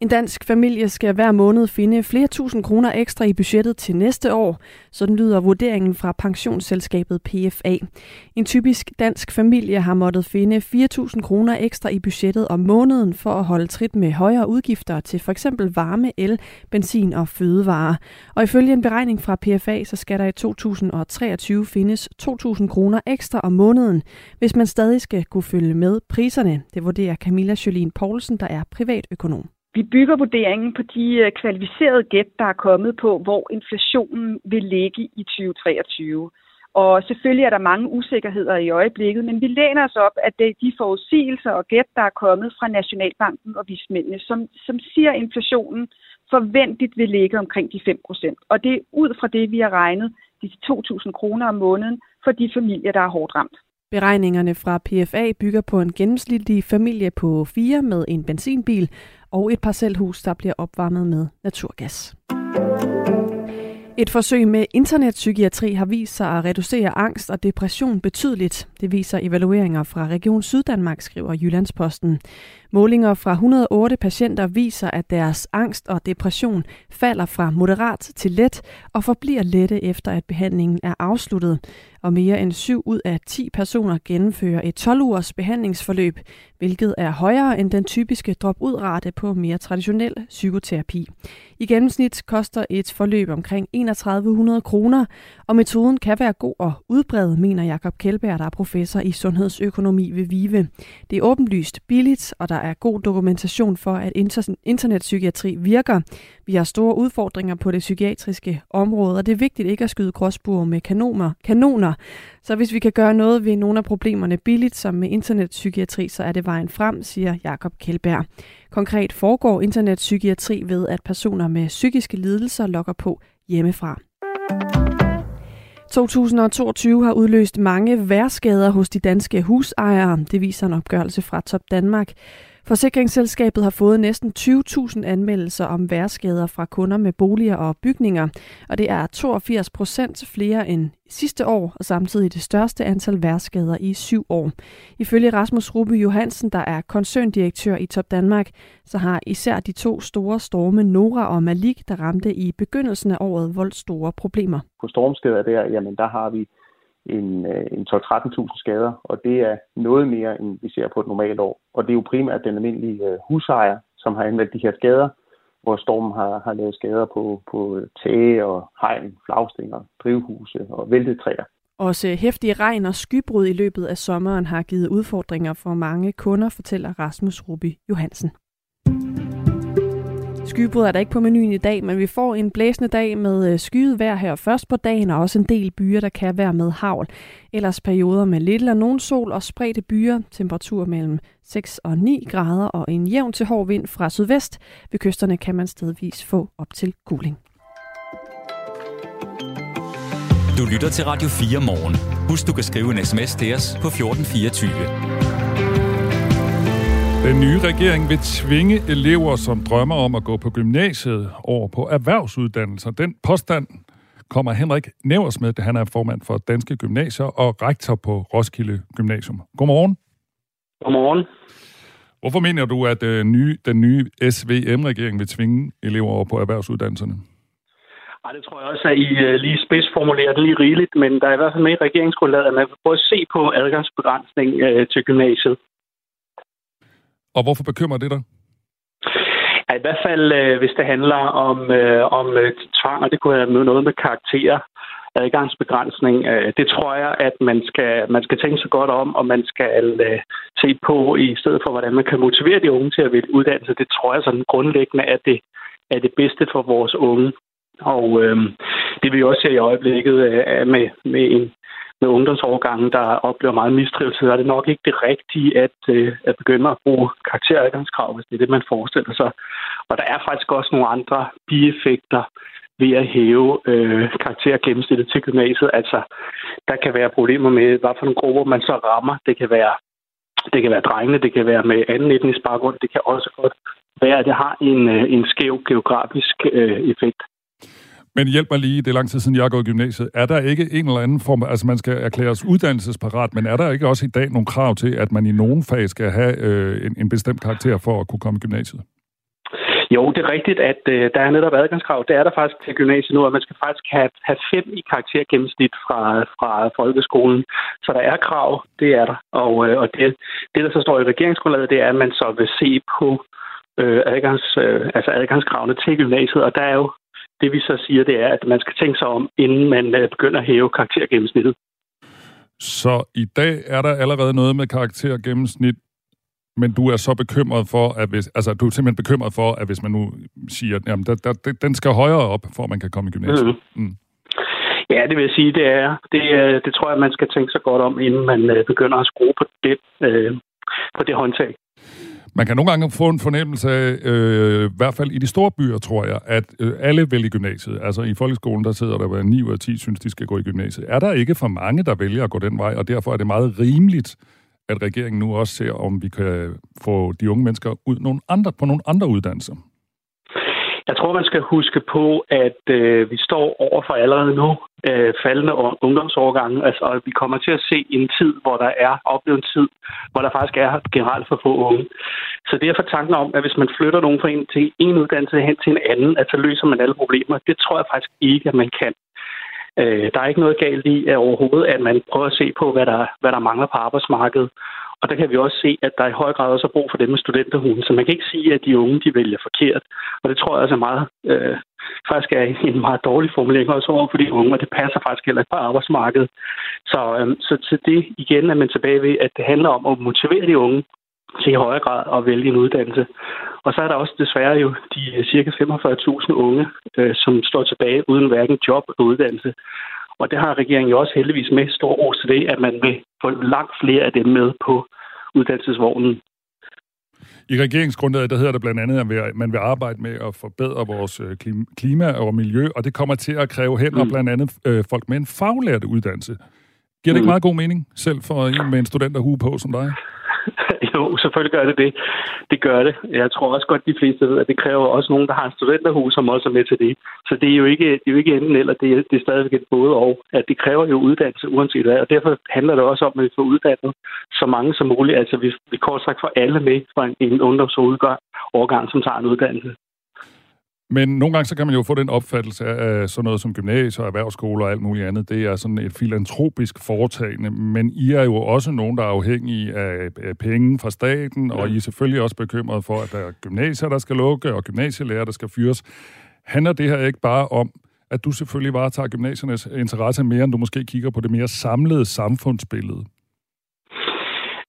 En dansk familie skal hver måned finde flere tusind kroner ekstra i budgettet til næste år. Sådan lyder vurderingen fra pensionsselskabet PFA. En typisk dansk familie har måttet finde 4.000 kroner ekstra i budgettet om måneden for at holde trit med højere udgifter til f.eks. varme, el, benzin og fødevarer. Og ifølge en beregning fra PFA, så skal der i 2023 findes 2.000 kroner ekstra om måneden, hvis man stadig skal kunne følge med priserne. Det vurderer Camilla Jolien Poulsen, der er privatøkonom. Vi bygger vurderingen på de øh, kvalificerede gæt, der er kommet på, hvor inflationen vil ligge i 2023. Og selvfølgelig er der mange usikkerheder i øjeblikket, men vi læner os op, at det er de forudsigelser og gæt, der er kommet fra Nationalbanken og vismændene, som, som siger, at inflationen forventeligt vil ligge omkring de 5 procent. Og det er ud fra det, vi har regnet de 2.000 kroner om måneden for de familier, der er hårdt ramt. Beregningerne fra PFA bygger på en gennemsnitlig familie på fire med en benzinbil og et parcelhus, der bliver opvarmet med naturgas. Et forsøg med internetpsykiatri har vist sig at reducere angst og depression betydeligt. Det viser evalueringer fra Region Syddanmark, skriver Jyllandsposten. Målinger fra 108 patienter viser, at deres angst og depression falder fra moderat til let og forbliver lette efter, at behandlingen er afsluttet. Og mere end 7 ud af 10 personer gennemfører et 12-ugers behandlingsforløb, hvilket er højere end den typiske drop-ud-rate på mere traditionel psykoterapi. I gennemsnit koster et forløb omkring 3100 kroner, og metoden kan være god og udbredt, mener Jakob Kjellberg, der er professor i sundhedsøkonomi ved VIVE. Det er åbenlyst billigt, og der er god dokumentation for, at inter- internetpsykiatri virker. Vi har store udfordringer på det psykiatriske område, og det er vigtigt ikke at skyde gråsbuer med kanoner. kanoner. Så hvis vi kan gøre noget ved nogle af problemerne billigt, som med internetpsykiatri, så er det vejen frem, siger Jakob Kjeldberg. Konkret foregår internetpsykiatri ved, at personer med psykiske lidelser lokker på hjemmefra. 2022 har udløst mange værskader hos de danske husejere. Det viser en opgørelse fra Top Danmark. Forsikringsselskabet har fået næsten 20.000 anmeldelser om værskader fra kunder med boliger og bygninger, og det er 82 procent flere end sidste år, og samtidig det største antal værskader i syv år. Ifølge Rasmus Rubbe Johansen, der er koncerndirektør i Top Danmark, så har især de to store storme Nora og Malik, der ramte i begyndelsen af året, voldt store problemer. På stormskader der, jamen der har vi en, øh, en 12-13.000 skader, og det er noget mere, end vi ser på et normalt år. Og det er jo primært den almindelige øh, husejer, som har anvendt de her skader, hvor stormen har, har lavet skader på, på tage og hegn, flagstænger, drivhuse og væltede træer. Også hæftige regn og skybrud i løbet af sommeren har givet udfordringer for mange kunder, fortæller Rasmus Ruby Johansen. Skybrud er der ikke på menuen i dag, men vi får en blæsende dag med øh, skyet vejr her først på dagen, og også en del byer, der kan være med havl. Ellers perioder med lidt eller nogen sol og spredte byer, temperatur mellem 6 og 9 grader og en jævn til hård vind fra sydvest. Ved kysterne kan man stedvis få op til kuling. Du lytter til Radio 4 morgen. Husk, du kan skrive en sms til os på 1424. Den nye regering vil tvinge elever, som drømmer om at gå på gymnasiet, over på erhvervsuddannelser. Den påstand kommer Henrik Nævers med, da han er formand for Danske Gymnasier og rektor på Roskilde Gymnasium. Godmorgen. Godmorgen. Hvorfor mener du, at øh, nye, den nye SVM-regering vil tvinge elever over på erhvervsuddannelserne? Ej, det tror jeg også, at I uh, lige spidsformulerer det lige rigeligt, men der er i hvert fald med i regeringsgrundlaget, at man vil prøve at se på adgangsbegrænsning uh, til gymnasiet. Og hvorfor bekymrer det dig? Ja, I hvert fald, øh, hvis det handler om, øh, om øh, tvang, og det kunne have noget med karakterer. adgangsbegrænsning. Øh, det tror jeg, at man skal, man skal tænke sig godt om, og man skal øh, se på i stedet for, hvordan man kan motivere de unge til at vælge uddannelse. Det tror jeg sådan grundlæggende er det, er det bedste for vores unge. Og øh, det vi også ser i øjeblikket øh, med, med en med ungdomsårgangen, der oplever meget mistrivsel, så er det nok ikke det rigtige at, øh, at begynde at bruge karakteradgangskrav, hvis det er det, man forestiller sig. Og der er faktisk også nogle andre bieffekter ved at hæve øh, karaktergennemsnittet til gymnasiet. Altså, der kan være problemer med, hvad for nogle grupper man så rammer. Det kan være, det kan være drengene, det kan være med anden etnisk baggrund. Det kan også godt være, at det har en, øh, en skæv geografisk øh, effekt. Men hjælp mig lige, det er lang tid siden, jeg har gået i gymnasiet. Er der ikke en eller anden form, altså man skal erklæres uddannelsesparat, men er der ikke også i dag nogle krav til, at man i nogen fag skal have øh, en, en bestemt karakter for at kunne komme i gymnasiet? Jo, det er rigtigt, at øh, der er netop adgangskrav. Det er der faktisk til gymnasiet nu, at man skal faktisk have, have fem i karaktergennemsnit fra, fra folkeskolen. Så der er krav, det er der. Og, øh, og det, det, der så står i regeringsgrundlaget, det er, at man så vil se på øh, adgangs, øh, altså adgangskravene til gymnasiet. Og der er jo det, vi så siger, det er, at man skal tænke sig om, inden man øh, begynder at hæve karaktergennemsnittet. Så i dag er der allerede noget med karaktergennemsnit, men du er så bekymret for, at hvis, altså du er simpelthen bekymret for, at hvis man nu siger, jamen, der, der, den skal højere op, for at man kan komme i gymnasiet. Mm. Mm. Ja, det vil jeg sige, det er. Det, øh, det tror jeg, man skal tænke sig godt om, inden man øh, begynder at skrue på det, øh, på det håndtag. Man kan nogle gange få en fornemmelse af, øh, i hvert fald i de store byer, tror jeg, at øh, alle vælger i gymnasiet. Altså i folkeskolen, der sidder der, hvor 9 ud af 10 synes, de skal gå i gymnasiet. Er der ikke for mange, der vælger at gå den vej, og derfor er det meget rimeligt, at regeringen nu også ser, om vi kan få de unge mennesker ud nogle andre, på nogle andre uddannelser? Jeg tror, man skal huske på, at øh, vi står over for allerede nu øh, faldende ungdomsårgange, altså, og vi kommer til at se en tid, hvor der er oplevet en tid, hvor der faktisk er generelt for få unge. Så derfor tanken om, at hvis man flytter nogen fra en til en uddannelse hen til en anden, at så løser man alle problemer, det tror jeg faktisk ikke, at man kan. Øh, der er ikke noget galt i at overhovedet, at man prøver at se på, hvad der, hvad der mangler på arbejdsmarkedet. Og der kan vi også se, at der i høj grad også er brug for dem med studenterhuden. Så man kan ikke sige, at de unge de vælger forkert. Og det tror jeg også er meget, øh, faktisk er en meget dårlig formulering også over for de unge, og det passer faktisk heller ikke på arbejdsmarkedet. Så, øh, så til det igen er man tilbage ved, at det handler om at motivere de unge til i højere grad at vælge en uddannelse. Og så er der også desværre jo de øh, cirka 45.000 unge, øh, som står tilbage uden hverken job eller uddannelse. Og det har regeringen jo også heldigvis med stor ros til det, at man vil få langt flere af dem med på uddannelsesvognen. I regeringsgrundlaget, der hedder det blandt andet, at man vil arbejde med at forbedre vores øh, klima og miljø, og det kommer til at kræve hen, mm. blandt andet øh, folk med en faglært uddannelse. Giver det ikke Mm. meget god mening, selv for en med en studenterhue på som dig? jo, selvfølgelig gør det det. Det gør det. Jeg tror også godt, de fleste ved, at det kræver også nogen, der har en studenterhus, som også er med til det. Så det er jo ikke, det er jo ikke enten eller, det er, det er stadigvæk et både og. At det kræver jo uddannelse uanset hvad, og derfor handler det også om, at vi får uddannet så mange som muligt. Altså vi, vi kort sagt får alle med fra en, en ungdomsårgang, som tager en uddannelse. Men nogle gange så kan man jo få den opfattelse af sådan noget som gymnasier, erhvervsskoler og alt muligt andet. Det er sådan et filantropisk foretagende, men I er jo også nogen, der er afhængige af penge fra staten, og I er selvfølgelig også bekymret for, at der er gymnasier, der skal lukke, og gymnasielærer, der skal fyres. Handler det her ikke bare om, at du selvfølgelig varetager gymnasiernes interesse mere, end du måske kigger på det mere samlede samfundsbillede?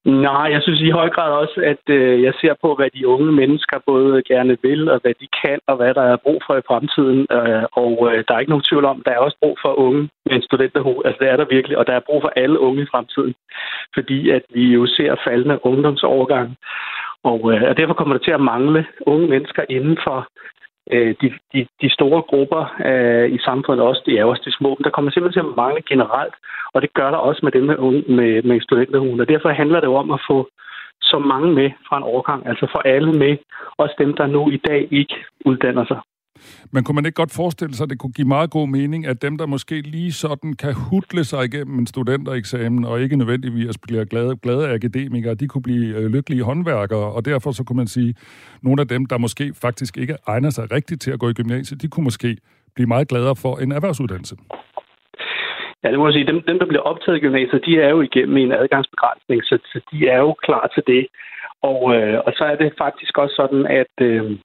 Nej, jeg synes i høj grad også, at øh, jeg ser på, hvad de unge mennesker både gerne vil, og hvad de kan, og hvad der er brug for i fremtiden. Øh, og øh, der er ikke nogen tvivl om, der er også brug for unge med en studenterhoved. Altså det er der virkelig, og der er brug for alle unge i fremtiden. Fordi at vi jo ser faldende ungdomsovergang. Og, øh, og derfor kommer der til at mangle unge mennesker inden for øh, de, de, de store grupper øh, i samfundet også, det er også de små, men der kommer simpelthen til at mangle generelt, og det gør der også med dem med, med, med studenterhuen, og derfor handler det jo om at få så mange med fra en overgang, altså få alle med, også dem, der nu i dag ikke uddanner sig. Men kunne man ikke godt forestille sig, at det kunne give meget god mening, at dem, der måske lige sådan kan hudle sig igennem en studentereksamen, og ikke nødvendigvis bliver glade, glade akademikere, de kunne blive øh, lykkelige håndværkere, og derfor så kunne man sige, at nogle af dem, der måske faktisk ikke egner sig rigtigt til at gå i gymnasiet, de kunne måske blive meget gladere for en erhvervsuddannelse. Ja, det må jeg sige. Dem, dem, der bliver optaget i gymnasiet, de er jo igennem en adgangsbegrænsning, så, så de er jo klar til det. Og, øh, og så er det faktisk også sådan, at, øh,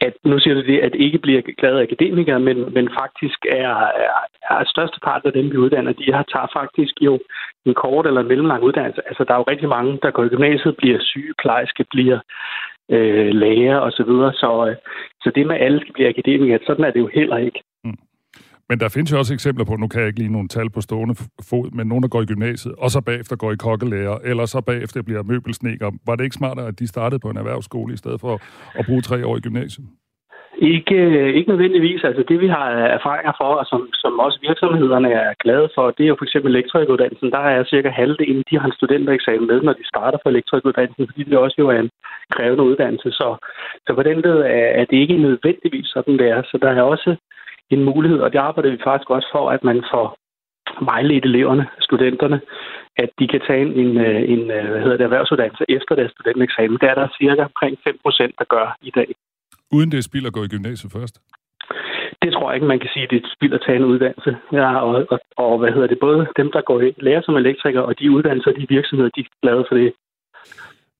at nu siger du det, at ikke bliver glade akademikere, men, men faktisk er, er, er største part af dem, vi uddanner, de har tager faktisk jo en kort eller en mellemlang uddannelse. Altså, der er jo rigtig mange, der går i gymnasiet, bliver sygeplejerske, bliver øh, læger osv. Så, videre. så, øh, så det med, at alle skal blive akademikere, sådan er det jo heller ikke. Men der findes jo også eksempler på, nu kan jeg ikke lige nogle tal på stående fod, men nogen, der går i gymnasiet, og så bagefter går i kokkelærer, eller så bagefter bliver møbelsneker. Var det ikke smartere, at de startede på en erhvervsskole, i stedet for at bruge tre år i gymnasiet? Ikke, ikke nødvendigvis. Altså det, vi har erfaringer for, og som, som også virksomhederne er glade for, det er jo for eksempel elektrikuddannelsen. Der er cirka halvdelen, de har en studentereksamen med, når de starter på elektrikuddannelsen, fordi det også jo er en krævende uddannelse. Så, så på den led er, er det ikke nødvendigvis sådan, det er. Så der er også en mulighed, og det arbejder vi faktisk også for, at man får vejledt eleverne, studenterne, at de kan tage en, en, øh, en øh, hvad hedder det, erhvervsuddannelse efter deres studentereksamen. Det er der cirka omkring 5 procent, der gør i dag. Uden det er spild at gå i gymnasiet først? Det tror jeg ikke, man kan sige, at det er spild at tage en uddannelse. Ja, og, og, og hvad hedder det, både dem, der går i lærer som elektriker, og de uddannelser, de virksomheder, de er glade for det.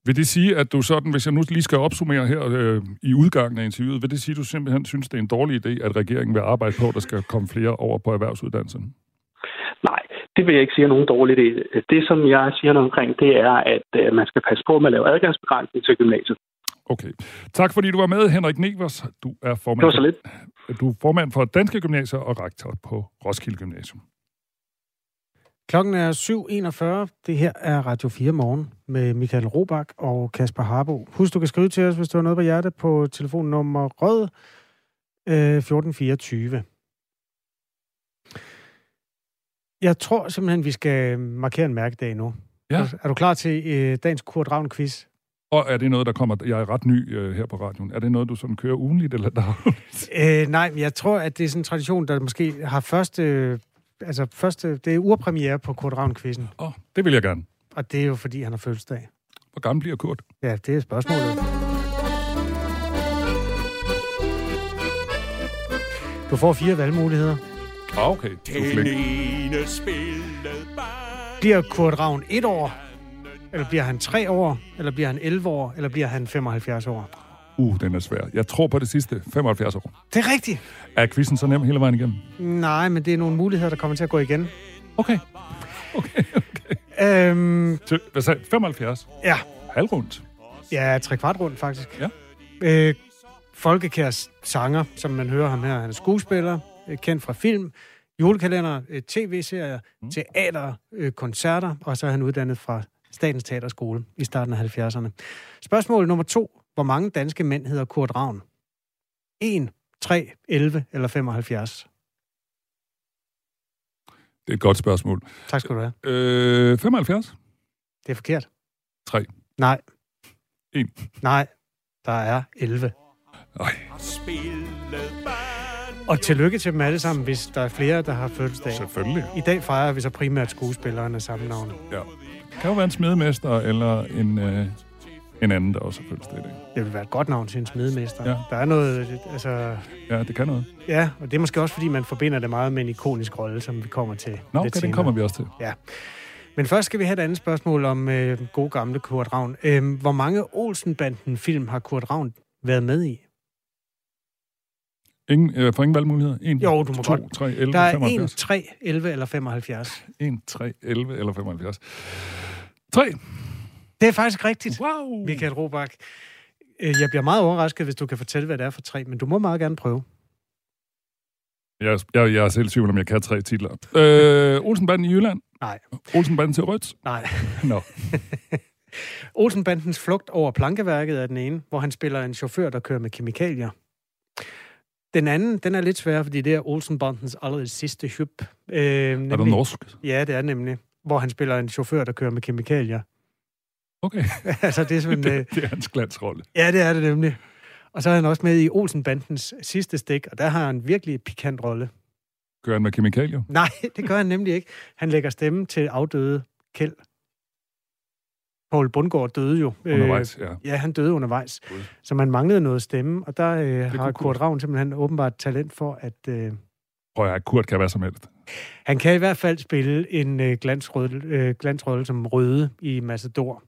Vil det sige, at du sådan, hvis jeg nu lige skal opsummere her øh, i udgangen af interviewet, vil det sige, at du simpelthen synes, det er en dårlig idé, at regeringen vil arbejde på, at der skal komme flere over på erhvervsuddannelsen? Nej, det vil jeg ikke sige er nogen dårlig idé. Det, som jeg siger noget omkring, det er, at øh, man skal passe på med at lave adgangsbegrænsning til gymnasiet. Okay. Tak fordi du var med, Henrik Nevers. Du er formand, Det var så lidt. For, du er formand for Danske Gymnasier og rektor på Roskilde Gymnasium. Klokken er 7.41. Det her er Radio 4 morgen med Michael Robach og Kasper Harbo. Husk, du kan skrive til os, hvis du har noget på hjertet, på telefonnummer rød øh, 1424. Jeg tror simpelthen, vi skal markere en mærkedag nu. Ja. Er, du klar til øh, dagens Kurt Ravn quiz? Og er det noget, der kommer... Jeg er ret ny øh, her på radioen. Er det noget, du sådan kører ugenligt, eller der? Øh, nej, men jeg tror, at det er sådan en tradition, der måske har første... Altså første... Det er urpremiere på Kurt Ravn-quizzen. Åh, oh, det vil jeg gerne. Og det er jo, fordi han har fødselsdag. Hvor gammel bliver Kurt? Ja, det er spørgsmålet. Du får fire valgmuligheder. Ah, okay. Du er flink. Bliver Kurt Ravn et år? Eller bliver han tre år? Eller bliver han 11 år? Eller bliver han 75 år? Uh, den er svær. Jeg tror på det sidste. 75 år. Det er rigtigt. Er quizzen så nem hele vejen igennem? Nej, men det er nogle muligheder, der kommer til at gå igen. Okay. Okay, okay. Øhm, Til, hvad sagde 75? ja, Halvrundt. ja, tre kvart rundt faktisk. Ja. Øh, Folkekærs sanger, som man hører ham her. Han er skuespiller, øh, kendt fra film, julekalender, øh, tv-serier, mm. teater, øh, koncerter, og så er han uddannet fra Statens Teaterskole i starten af 70'erne. Spørgsmål nummer to. Hvor mange danske mænd hedder Kurt Ravn? 1, 3, 11 eller 75? Det er et godt spørgsmål. Tak skal du have. Øh, 75? Det er forkert. 3. Nej. 1. Nej, der er 11. Ej. Og tillykke til dem alle sammen, hvis der er flere, der har fødselsdag. Selvfølgelig. I dag fejrer vi så primært skuespilleren af samme navn. Ja. Det kan jo være en smedemester, eller en, øh, en anden, der også har fødselsdag i dag. Det vil være et godt navn til en smedemester. Ja. Der er noget, altså... Ja, det kan noget. Ja, og det er måske også, fordi man forbinder det meget med en ikonisk rolle, som vi kommer til Nå, okay, den kommer vi også til. Ja. Men først skal vi have et andet spørgsmål om øh, god gamle Kurt Ravn. Øh, hvor mange Olsenbanden-film har Kurt Ravn været med i? Ingen, øh, for ingen valgmuligheder? 1, Jo, du må 2, godt. 3, 11, Der er 75. 1, 3, 11 eller 75. 1, 3, 11 eller 75. 3. Det er faktisk rigtigt, wow. Michael Robach. Øh, Jeg bliver meget overrasket, hvis du kan fortælle, hvad det er for tre, men du må meget gerne prøve. Jeg, jeg, jeg er selv tvivl, om jeg kan tre titler. Øh, Olsenbanden i Jylland? Nej. Olsenbanden til Rødt? Nej. Nå. Olsenbandens flugt over plankeværket er den ene, hvor han spiller en chauffør, der kører med kemikalier. Den anden, den er lidt svær, fordi det er Olsenbandens allerede sidste hyp. Øh, Er det norsk? Ja, det er nemlig. Hvor han spiller en chauffør, der kører med kemikalier. Okay. altså, det er simpelthen... øh, det, det er hans glansrolle. Ja, det er det nemlig. Og så er han også med i Olsenbandens sidste stik, og der har han virkelig en pikant rolle. Kører han med kemikalier? Nej, det gør han nemlig ikke. Han lægger stemme til afdøde Kjeld. Poul Bundgaard døde jo. Undervejs, ja. Ja, han døde undervejs. Så man manglede noget stemme, og der øh, har Kurt Ravn simpelthen åbenbart talent for, at øh, Prøv at Kurt kan være som helst. Han kan i hvert fald spille en øh, glansrolle, øh, glansrolle som Røde i Massador.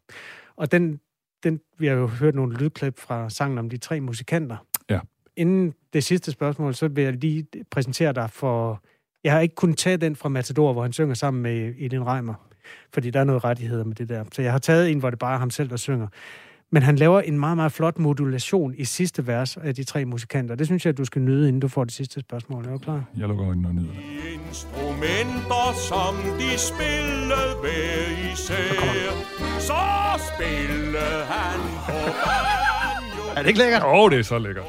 Og den, den, vi har jo hørt nogle lydklip fra sangen om de tre musikanter. Ja. Inden det sidste spørgsmål, så vil jeg lige præsentere dig for Jeg har ikke kunnet tage den fra Matador, hvor han synger sammen med Elin Reimer, fordi der er noget rettigheder med det der. Så jeg har taget en, hvor det bare er ham selv, der synger. Men han laver en meget, meget flot modulation i sidste vers af de tre musikanter. Det synes jeg, at du skal nyde, inden du får det sidste spørgsmål. Er du klar? Jeg lukker øjnene og nyder det. Instrumenter, som de spillede hver især, så spillede han på. Er det ikke lækkert? Åh, oh, det er så lækkert.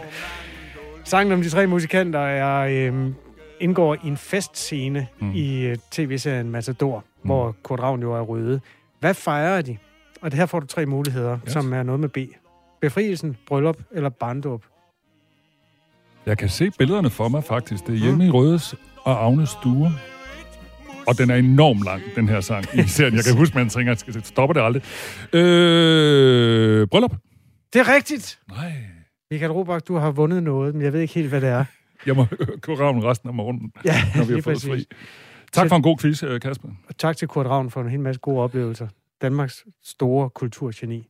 Sangen om de tre musikanter er, øhm, indgår i en festscene mm. i øh, tv-serien Matador, mm. hvor Kurt Ravn jo er røde. Hvad fejrer de? Og det her får du tre muligheder, yes. som er noget med B. Befrielsen, bryllup eller barndåb. Jeg kan se billederne for mig faktisk. Det er hjemme mm. i Rødes og Agnes stue. Og den er enormt lang, den her sang i serien. Jeg kan huske, man tænker, at stopper det aldrig. Øh, bryllup. Det er rigtigt! Nej. Michael Robach, du har vundet noget, men jeg ved ikke helt, hvad det er. Jeg må høre Ravn resten af morgenen, Ja, når vi har fået præcis. fri. Tak for en god quiz, øh, Kasper. Og tak til Kurt Ravn for en hel masse gode oplevelser. Danmarks store kulturgeni.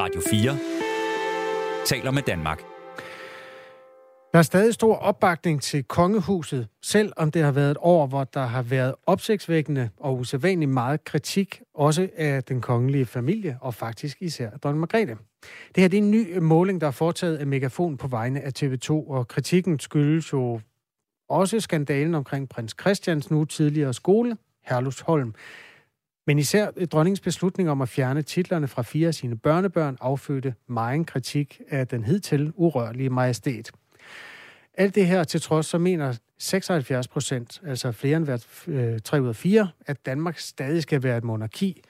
Radio 4 taler med Danmark. Der er stadig stor opbakning til kongehuset, selvom det har været et år, hvor der har været opsigtsvækkende og usædvanligt meget kritik, også af den kongelige familie, og faktisk især af dronning Margrethe. Det her det er en ny måling, der er foretaget af Megafon på vegne af TV2, og kritikken skyldes jo også skandalen omkring prins Christians nu tidligere skole, Herlufsholm. Men især dronningens beslutning om at fjerne titlerne fra fire af sine børnebørn affødte meget kritik af den hidtil urørlige majestæt. Alt det her til trods, så mener 76 procent, altså flere end hver øh, 3 ud af 4, at Danmark stadig skal være et monarki.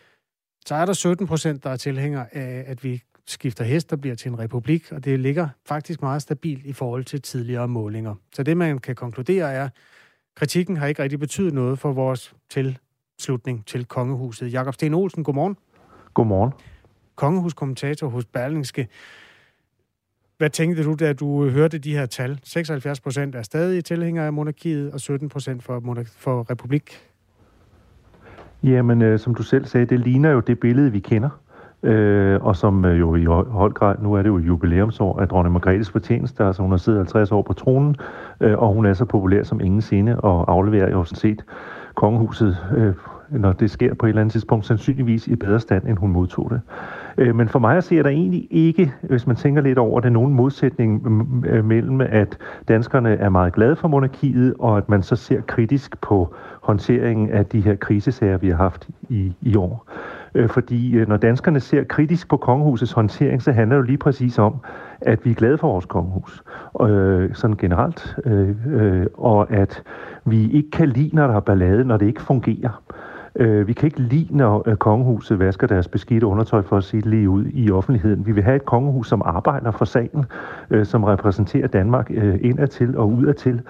Så er der 17 procent, der er tilhængere af, at vi skifter hest og bliver til en republik, og det ligger faktisk meget stabilt i forhold til tidligere målinger. Så det, man kan konkludere, er, at kritikken har ikke rigtig betydet noget for vores til tilslutning til kongehuset. Jakob Sten Olsen, godmorgen. Godmorgen. Kongehuskommentator hos Berlingske. Hvad tænkte du, da du hørte de her tal? 76 procent er stadig tilhængere af monarkiet, og 17 procent for, monar- for republik. Jamen, øh, som du selv sagde, det ligner jo det billede, vi kender. Øh, og som øh, jo i høj grad, nu er det jo jubilæumsår af dronning Margrethes fortjeneste, altså hun har siddet 50 år på tronen, øh, og hun er så populær som ingen sinde, og afleverer jo sådan set kongehuset, øh, når det sker på et eller andet tidspunkt, sandsynligvis i bedre stand, end hun modtog det. Øh, men for mig at se, er der egentlig ikke, hvis man tænker lidt over det, nogen modsætning øh, mellem, at danskerne er meget glade for monarkiet, og at man så ser kritisk på håndteringen af de her krisesager, vi har haft i, i år. Øh, fordi øh, når danskerne ser kritisk på kongehusets håndtering, så handler det jo lige præcis om, at vi er glade for vores kongehus, øh, sådan generelt, øh, øh, og at vi ikke kan lide, når der er ballade, når det ikke fungerer. Øh, vi kan ikke lide, når øh, kongehuset vasker deres beskidte undertøj for at sige det lige ud i offentligheden. Vi vil have et kongehus, som arbejder for sagen, øh, som repræsenterer Danmark øh, indadtil og udadtil,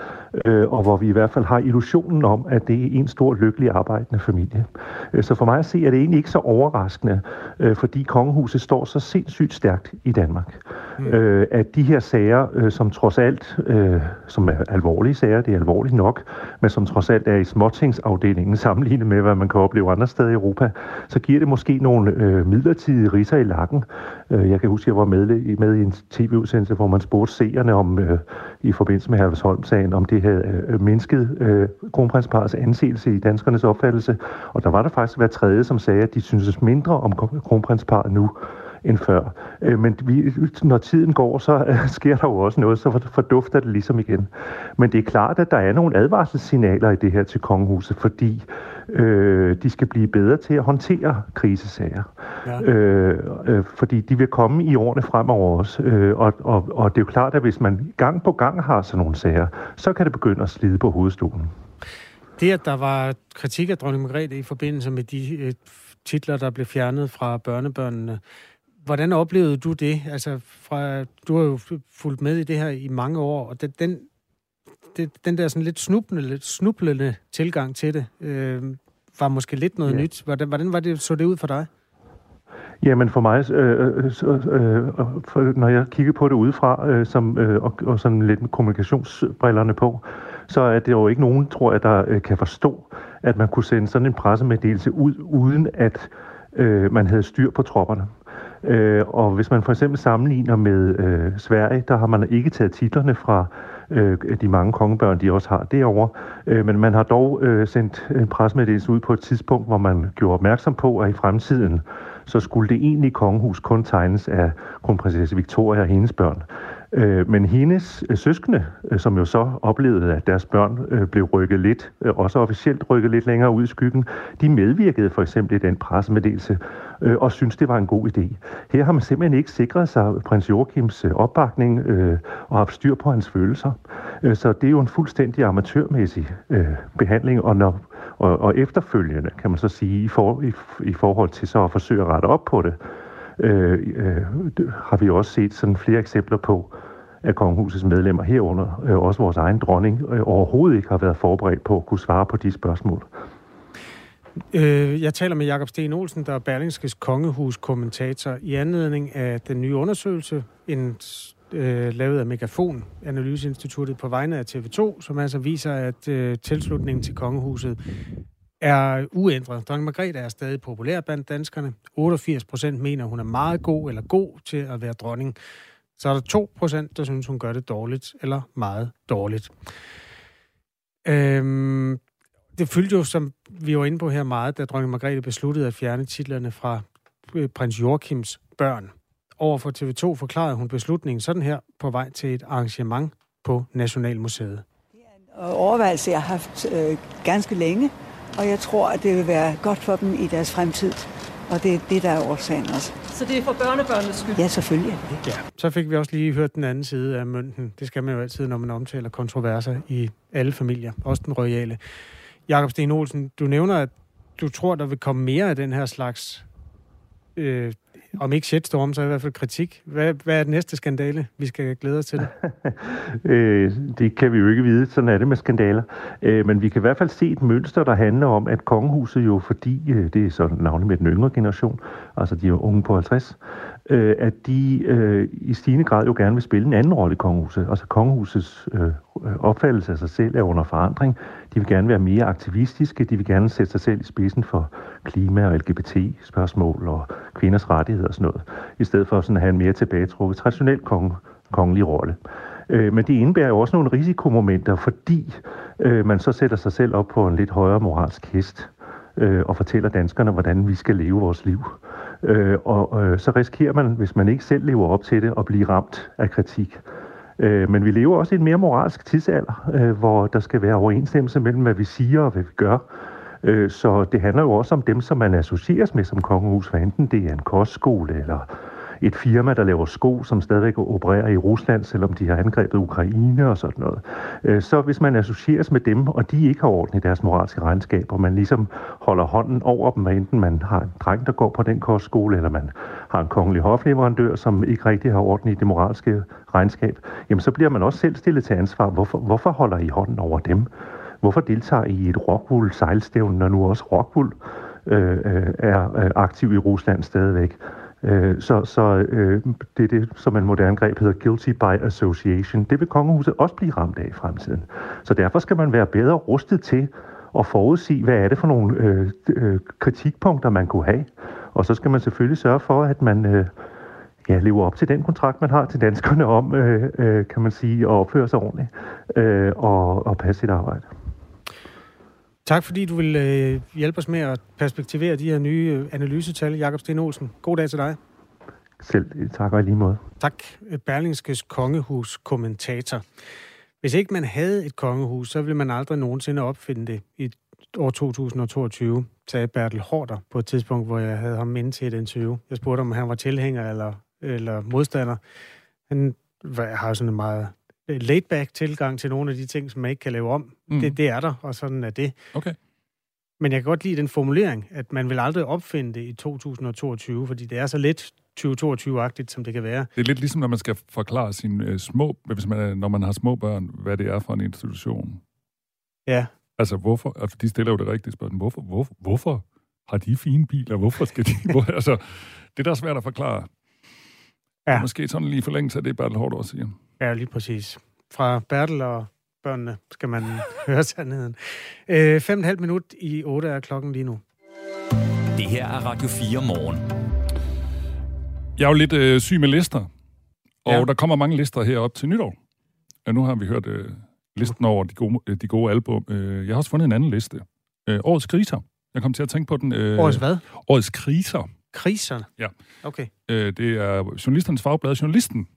øh, og hvor vi i hvert fald har illusionen om, at det er en stor lykkelig arbejdende familie. Øh, så for mig at se, er det egentlig ikke så overraskende, øh, fordi kongehuset står så sindssygt stærkt i Danmark. Mm. Øh, at de her sager, øh, som trods alt, øh, som er alvorlige sager, det er alvorligt nok, men som trods alt er i småtingsafdelingen sammenlignet med, hvad man kan opleve andre steder i Europa, så giver det måske nogle øh, midlertidige riser i lakken. Øh, jeg kan huske, at jeg var med, med i en tv-udsendelse, hvor man spurgte seerne om, øh, i forbindelse med Herlevsholm-sagen, om det havde øh, mindsket øh, kronprinsparets anseelse i danskernes opfattelse. Og der var der faktisk hver tredje, som sagde, at de syntes mindre om kronprinsparet nu, end før. Øh, Men vi, når tiden går, så øh, sker der jo også noget, så fordufter det ligesom igen. Men det er klart, at der er nogle advarselssignaler i det her til kongehuset, fordi øh, de skal blive bedre til at håndtere krisesager. Ja. Øh, øh, fordi de vil komme i årene fremover også. Øh, og, og, og det er jo klart, at hvis man gang på gang har sådan nogle sager, så kan det begynde at slide på hovedstolen. Det, at der var kritik af dronning Margrethe i forbindelse med de øh, titler, der blev fjernet fra børnebørnene, hvordan oplevede du det? Altså, fra, du har jo fulgt med i det her i mange år, og den, den, den, der sådan lidt snublende, lidt snublende tilgang til det, øh, var måske lidt noget Ja. nyt. Hvordan, hvordan var det, så det ud for dig? Jamen for mig, øh, øh, så, øh, for, når jeg kigger på det udefra, øh, som, øh, og, og sådan lidt med kommunikationsbrillerne på, så er det jo ikke nogen, tror jeg, der øh, kan forstå, at man kunne sende sådan en pressemeddelelse ud, uden at øh, man havde styr på tropperne. Øh, og hvis man for eksempel sammenligner med øh, Sverige, der har man ikke taget titlerne fra øh, de mange kongebørn, de også har derovre. Øh, men man har dog øh, sendt en presmeddelelse ud på et tidspunkt, hvor man gjorde opmærksom på, at i fremtiden så skulle det egentlige kongehus kun tegnes af kronprinsesse Victoria og hendes børn. Øh, men hendes øh, søskende, øh, som jo så oplevede, at deres børn øh, blev rykket lidt, øh, også officielt rykket lidt længere ud i skyggen, de medvirkede for eksempel i den pressemeddelelse øh, og synes det var en god idé. Her har man simpelthen ikke sikret sig prins Joachims øh, opbakning øh, og haft styr på hans følelser. Øh, så det er jo en fuldstændig amatørmæssig øh, behandling, og, når, og, og efterfølgende, kan man så sige, i, for, i, i forhold til så at forsøge at rette op på det, øh, øh, har vi også set sådan flere eksempler på, at kongehusets medlemmer herunder, øh, også vores egen dronning, øh, overhovedet ikke har været forberedt på at kunne svare på de spørgsmål. Øh, jeg taler med Jakob Sten Olsen, der er Berlingskes kongehus-kommentator i anledning af den nye undersøgelse, en øh, lavet af Megafon, Analyseinstituttet på vegne af TV2, som altså viser, at øh, tilslutningen til kongehuset er uændret. Dronning Margrethe er stadig populær blandt danskerne. 88 procent mener, hun er meget god eller god til at være dronning. Så er der 2 procent, der synes, hun gør det dårligt eller meget dårligt. Øhm, det fyldte jo, som vi var inde på her meget, da dronning Margrethe besluttede at fjerne titlerne fra øh, prins Joachims børn. Over for TV2 forklarede hun beslutningen sådan her på vej til et arrangement på Nationalmuseet. Det er en øh, overvejelse, jeg har haft øh, ganske længe, og jeg tror, at det vil være godt for dem i deres fremtid. Og det er det, der er årsagen også. Så det er for børnebørnenes skyld? Ja, selvfølgelig er det det. Ja. Så fik vi også lige hørt den anden side af mønten. Det skal man jo altid, når man omtaler kontroverser i alle familier, også den royale. Jakob Sten Olsen, du nævner, at du tror, der vil komme mere af den her slags, øh, om ikke shitstorm, så i hvert fald kritik. Hvad, hvad er den næste skandale, vi skal glæde os til? Øh, det kan vi jo ikke vide, sådan er det med skandaler. Øh, men vi kan i hvert fald se et mønster, der handler om, at kongehuset jo, fordi øh, det er sådan navnet med den yngre generation, altså de er unge på 50, øh, at de øh, i stigende grad jo gerne vil spille en anden rolle i kongehuset. Altså kongehusets øh, opfattelse af sig selv er under forandring. De vil gerne være mere aktivistiske, de vil gerne sætte sig selv i spidsen for klima- og LGBT-spørgsmål og kvinders rettigheder og sådan noget, i stedet for sådan at have en mere tilbagetrukket traditionel konge, kongelig rolle. Øh, men det indebærer jo også nogle risikomomenter, fordi øh, man så sætter sig selv op på en lidt højere moralsk hest øh, og fortæller danskerne, hvordan vi skal leve vores liv. Øh, og øh, så risikerer man, hvis man ikke selv lever op til det, at blive ramt af kritik. Øh, men vi lever også i en mere moralsk tidsalder, øh, hvor der skal være overensstemmelse mellem, hvad vi siger og hvad vi gør. Øh, så det handler jo også om dem, som man associeres med som kongehus, hvad enten det er en kostskole eller et firma, der laver sko, som stadigvæk opererer i Rusland, selvom de har angrebet Ukraine og sådan noget. Øh, så hvis man associeres med dem, og de ikke har orden i deres moralske regnskab, og man ligesom holder hånden over dem, hvad enten man har en dreng, der går på den kostskole, eller man har en kongelig hofleverandør, som ikke rigtig har orden i det moralske regnskab, jamen så bliver man også selv stillet til ansvar. Hvorfor, hvorfor holder I hånden over dem? Hvorfor deltager I i et Rockwool sejlstævne, når nu også Rockwool øh, øh er øh, aktiv i Rusland stadigvæk? Øh, så så øh, det er det, som en moderne greb hedder guilty by association. Det vil kongehuset også blive ramt af i fremtiden. Så derfor skal man være bedre rustet til at forudsige, hvad er det for nogle øh, øh, kritikpunkter, man kunne have. Og så skal man selvfølgelig sørge for, at man øh, ja, lever op til den kontrakt, man har til danskerne om, øh, øh, kan man sige, at opføre sig ordentligt øh, og, og passe sit arbejde. Tak fordi du vil øh, hjælpe os med at perspektivere de her nye øh, analysetal. Jakob Sten Olsen, god dag til dig. Selv øh, tak og lige måde. Tak. Berlingskes kongehus-kommentator. Hvis ikke man havde et kongehus, så ville man aldrig nogensinde opfinde det i år 2022, sagde Bertel Hårder på et tidspunkt, hvor jeg havde ham inde til et interview. Jeg spurgte, om han var tilhænger eller, eller modstander. Han har sådan en meget laid-back tilgang til nogle af de ting, som man ikke kan lave om. Mm. Det, det er der, og sådan er det. Okay. Men jeg kan godt lide den formulering, at man vil aldrig opfinde det i 2022, fordi det er så lidt 2022-agtigt, som det kan være. Det er lidt ligesom, når man skal forklare sine øh, små, hvis man, når man har små børn, hvad det er for en institution. Ja. Altså, hvorfor? Altså, de stiller jo det rigtige spørgsmål. Hvorfor, hvorfor, hvorfor har de fine biler? Hvorfor skal de... Hvor, altså, det er da svært at forklare. Ja. Måske sådan lige forlængelse af det, Bertel Hård også siger. Ja, lige præcis. Fra Bertel og børnene skal man høre sandheden. Øh, fem og et halvt minut i 8 er klokken lige nu. Det her er Radio 4 morgen. Jeg er jo lidt øh, syg med lister, og Ja. der kommer mange lister herop til nytår. Ja, nu har vi hørt øh, listen over de gode, øh, de gode album. Øh, jeg har også fundet en anden liste. Øh, årets kriser. Jeg kom til at tænke på den. Øh, Årets hvad? Årets kriser. Kriserne? Ja. Okay. Øh, det er journalisternes fagblad Journalisten,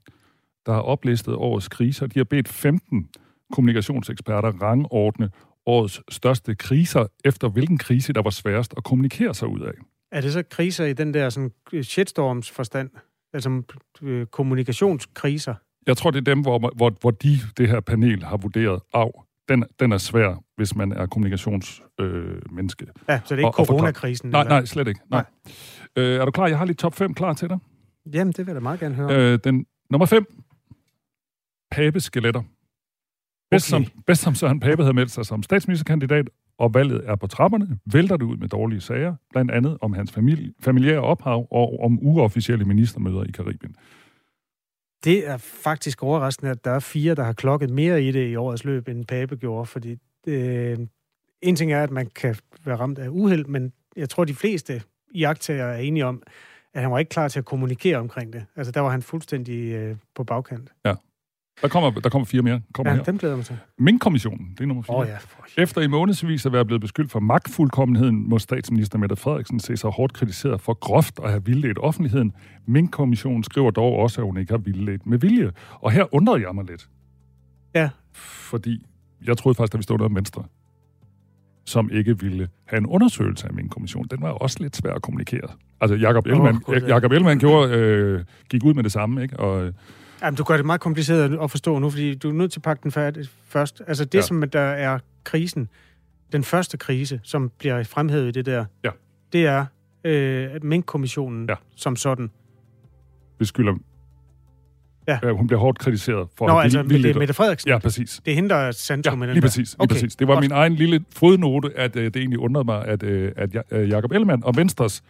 der har oplistet årets kriser. De har bedt 15 kommunikationseksperter rangordne årets største kriser, efter hvilken krise, der var sværest at kommunikere sig ud af. Er det så kriser i den der sådan, shitstorms forstand? Altså øh, kommunikationskriser? Jeg tror, det er dem, hvor, hvor, hvor de, det her panel, har vurderet, af, den, den er svær, hvis man er kommunikationsmenneske. Øh. Ja, så det er ikke coronakrisen, Nej, eller? nej, slet ikke. Nej. Øh, er du klar? Jeg har lige top 5 klar til dig. Jamen, det vil jeg da meget gerne høre. Øh, den, nummer 5. Papeskeletter. Bedst, Okay. som, bedst som Søren Pape havde meldt sig som statsministerkandidat, og valget er på trapperne, vælter det ud med dårlige sager, blandt andet om hans familie, familiære ophav og om uofficielle ministermøder i Karibien. Det er faktisk overraskende, at der er fire, der har klokket mere i det i årets løb, end Pape gjorde, fordi øh, en ting er, at man kan være ramt af uheld, men jeg tror, de fleste iagttager er enige om, at han var ikke klar til at kommunikere omkring det. Altså, der var han fuldstændig øh, på bagkant. Ja. Der kommer, der kommer fire mere. Kommer Ja, her. dem glæder jeg mig til. Mink-kommissionen, det er nummer fire. Åh, ja, Efter i månedsvis at være blevet beskyldt for magtfuldkommenheden, må statsminister Mette Frederiksen se sig hårdt kritiseret for groft at have vildledt offentligheden. Mink-kommissionen skriver dog også, at hun ikke har vildledt med vilje. Og her undrede jeg mig lidt. Ja. Fordi jeg troede faktisk, at vi stod der Venstre, som ikke ville have en undersøgelse af Mink-kommissionen. Den var også lidt svær at kommunikere. Altså, Jakob Ellemann, oh, ja. Jacob Ellemann gjorde, øh, gik ud med det samme, ikke? Og, Jamen, du gør det meget kompliceret at forstå nu, fordi du er nødt til at pakke den færdig først. Altså det, Ja. som der er krisen, den første krise, som bliver fremhævet i det der, Ja. det er øh, Mink-kommissionen Ja. som sådan. beskylder... Ja. Øh, hun bliver hårdt kritiseret for... Nå, at altså, ville- det er Mette Frederiksen? Ja, præcis. Det er hende, der er centrum Ja, med den lige der. præcis. Lige præcis. Det var godt. min egen lille fodnote, at øh, det egentlig undrede mig, at, øh, at øh, Jacob Ellemann og Venstres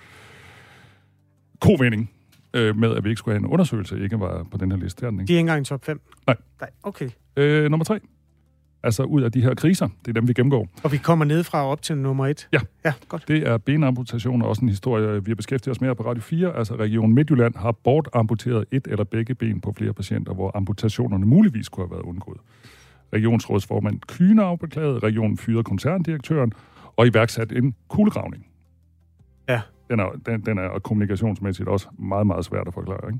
kovending øh, med, at vi ikke skulle have en undersøgelse, ikke var på den her liste. Er den, De ikke? er ikke engang i top 5? Nej. Nej, okay. Øh, nummer tre. Altså ud af de her kriser, det er dem, vi gennemgår. Og vi kommer nedefra og op til nummer 1? Ja. Ja, godt. Det er benamputationer, også en historie, vi har beskæftiget os med på Radio 4. Altså Region Midtjylland har bortamputeret et eller begge ben på flere patienter, hvor amputationerne muligvis kunne have været undgået. Regionsrådsformand Kyne afbeklaget, regionen fyrede koncerndirektøren og iværksat en kuglegravning. Ja. Den er, den, den er kommunikationsmæssigt også meget, meget svært at forklare, ikke?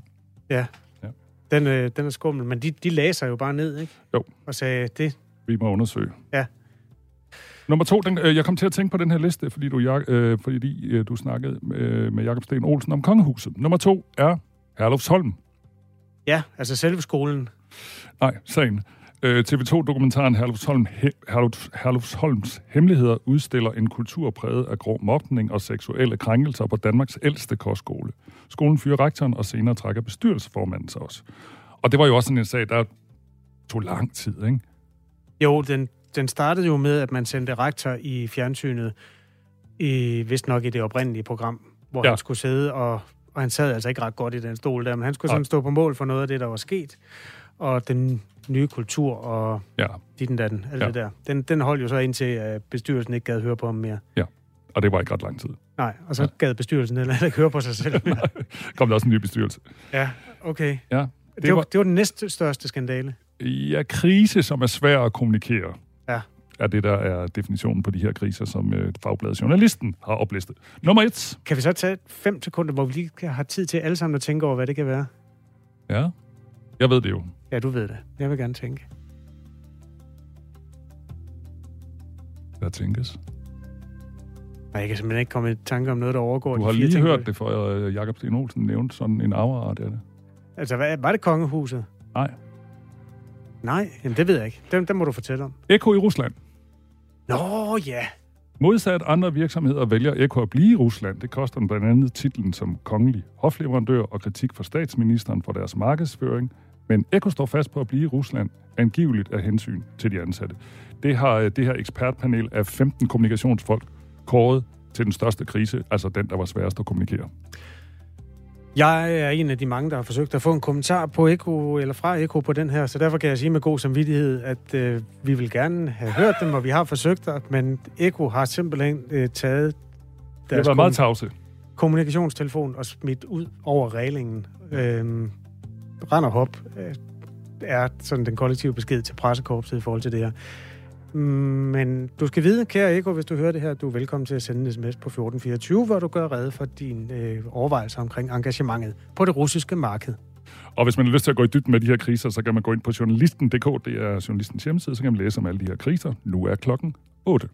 Ja. Ja. Den, øh, den er skummel, men de, de lagde sig jo bare ned, ikke? Jo. Og sagde, det... Vi må undersøge. Ja. Nummer to, den, øh, jeg kom til at tænke på den her liste, fordi du, Jak- øh, fordi, øh, du snakkede med, med Jakob Sten Olsen om kongehuset. Nummer to er Herlufsholm. Ja, altså selve skolen. Nej, sagen. Øh, TV2-dokumentaren Herlufsholm, he, Herluf, Herlufsholms Hemmeligheder udstiller en kultur præget af grov mobning og seksuelle krænkelser på Danmarks ældste kostskole. Skolen fyrer rektoren, og senere trækker bestyrelsesformanden sig også. Og det var jo også sådan en sag, der tog lang tid, ikke? Jo, den, den startede jo med, at man sendte rektor i fjernsynet, i, vist nok i det oprindelige program, hvor Ja. han skulle sidde, og, og han sad altså ikke ret godt i den stol der, men han skulle sådan stå på mål for noget af det, der var sket, og den nye kultur, og Ja. dit datten, alt Ja. det der. Den, den holdt jo så indtil, at bestyrelsen ikke gad høre på ham mere. Ja, og det var ikke ret lang tid. Nej, og så ja. gad bestyrelsen heller ikke høre på sig selv. Kom der også en ny bestyrelse. ja, okay. Ja, Det, det, var, det var den næststørste skandale. Ja, krise, som er svær at kommunikere, Ja. er det, der er definitionen på de her kriser, som øh, Fagbladet Journalisten har oplistet. Nummer et. Kan vi så tage fem sekunder, hvor vi lige har tid til alle sammen at tænke over, hvad det kan være? Ja, jeg ved det jo. Ja, du ved det. Jeg vil gerne tænke. Hvad tænkes? Nej, jeg kan simpelthen ikke komme i tanke om noget, der overgår Du har lige ting. hørt det, for øh, Jakob Sten Olsen nævnte sådan en afart af det. Altså, hvad, var det kongehuset? Nej. Nej, jamen det ved jeg ikke. Den, den må du fortælle om. Eko i Rusland. Nå, ja. Modsat andre virksomheder vælger Eko at blive i Rusland. Det koster den blandt andet titlen som kongelig hofleverandør og kritik fra statsministeren for deres markedsføring. Men Eko står fast på at blive i Rusland, angiveligt af hensyn til de ansatte. Det har øh, det her ekspertpanel af 15 kommunikationsfolk kåret til den største krise, altså den, der var sværest at kommunikere. Jeg er en af de mange, der har forsøgt at få en kommentar på Eko, eller fra Eko på den her, så derfor kan jeg sige med god samvittighed, at øh, vi vil gerne have hørt dem, og vi har forsøgt det, men Eko har simpelthen øh, taget Det har været meget tavse. kommunikationstelefon og smidt ud over reglingen. Øhm, rend og hop øh, er sådan den kollektive besked til pressekorpset i forhold til det her. Men du skal vide, kære Eko, hvis du hører det her, du er velkommen til at sende en sms på 1424, hvor du gør redde for din øh, overvejelse omkring engagementet på det russiske marked. Og hvis man har lyst til at gå i dybden med de her kriser, så kan man gå ind på journalisten.dk, det er journalistens hjemmeside, så kan man læse om alle de her kriser. Nu er klokken 8.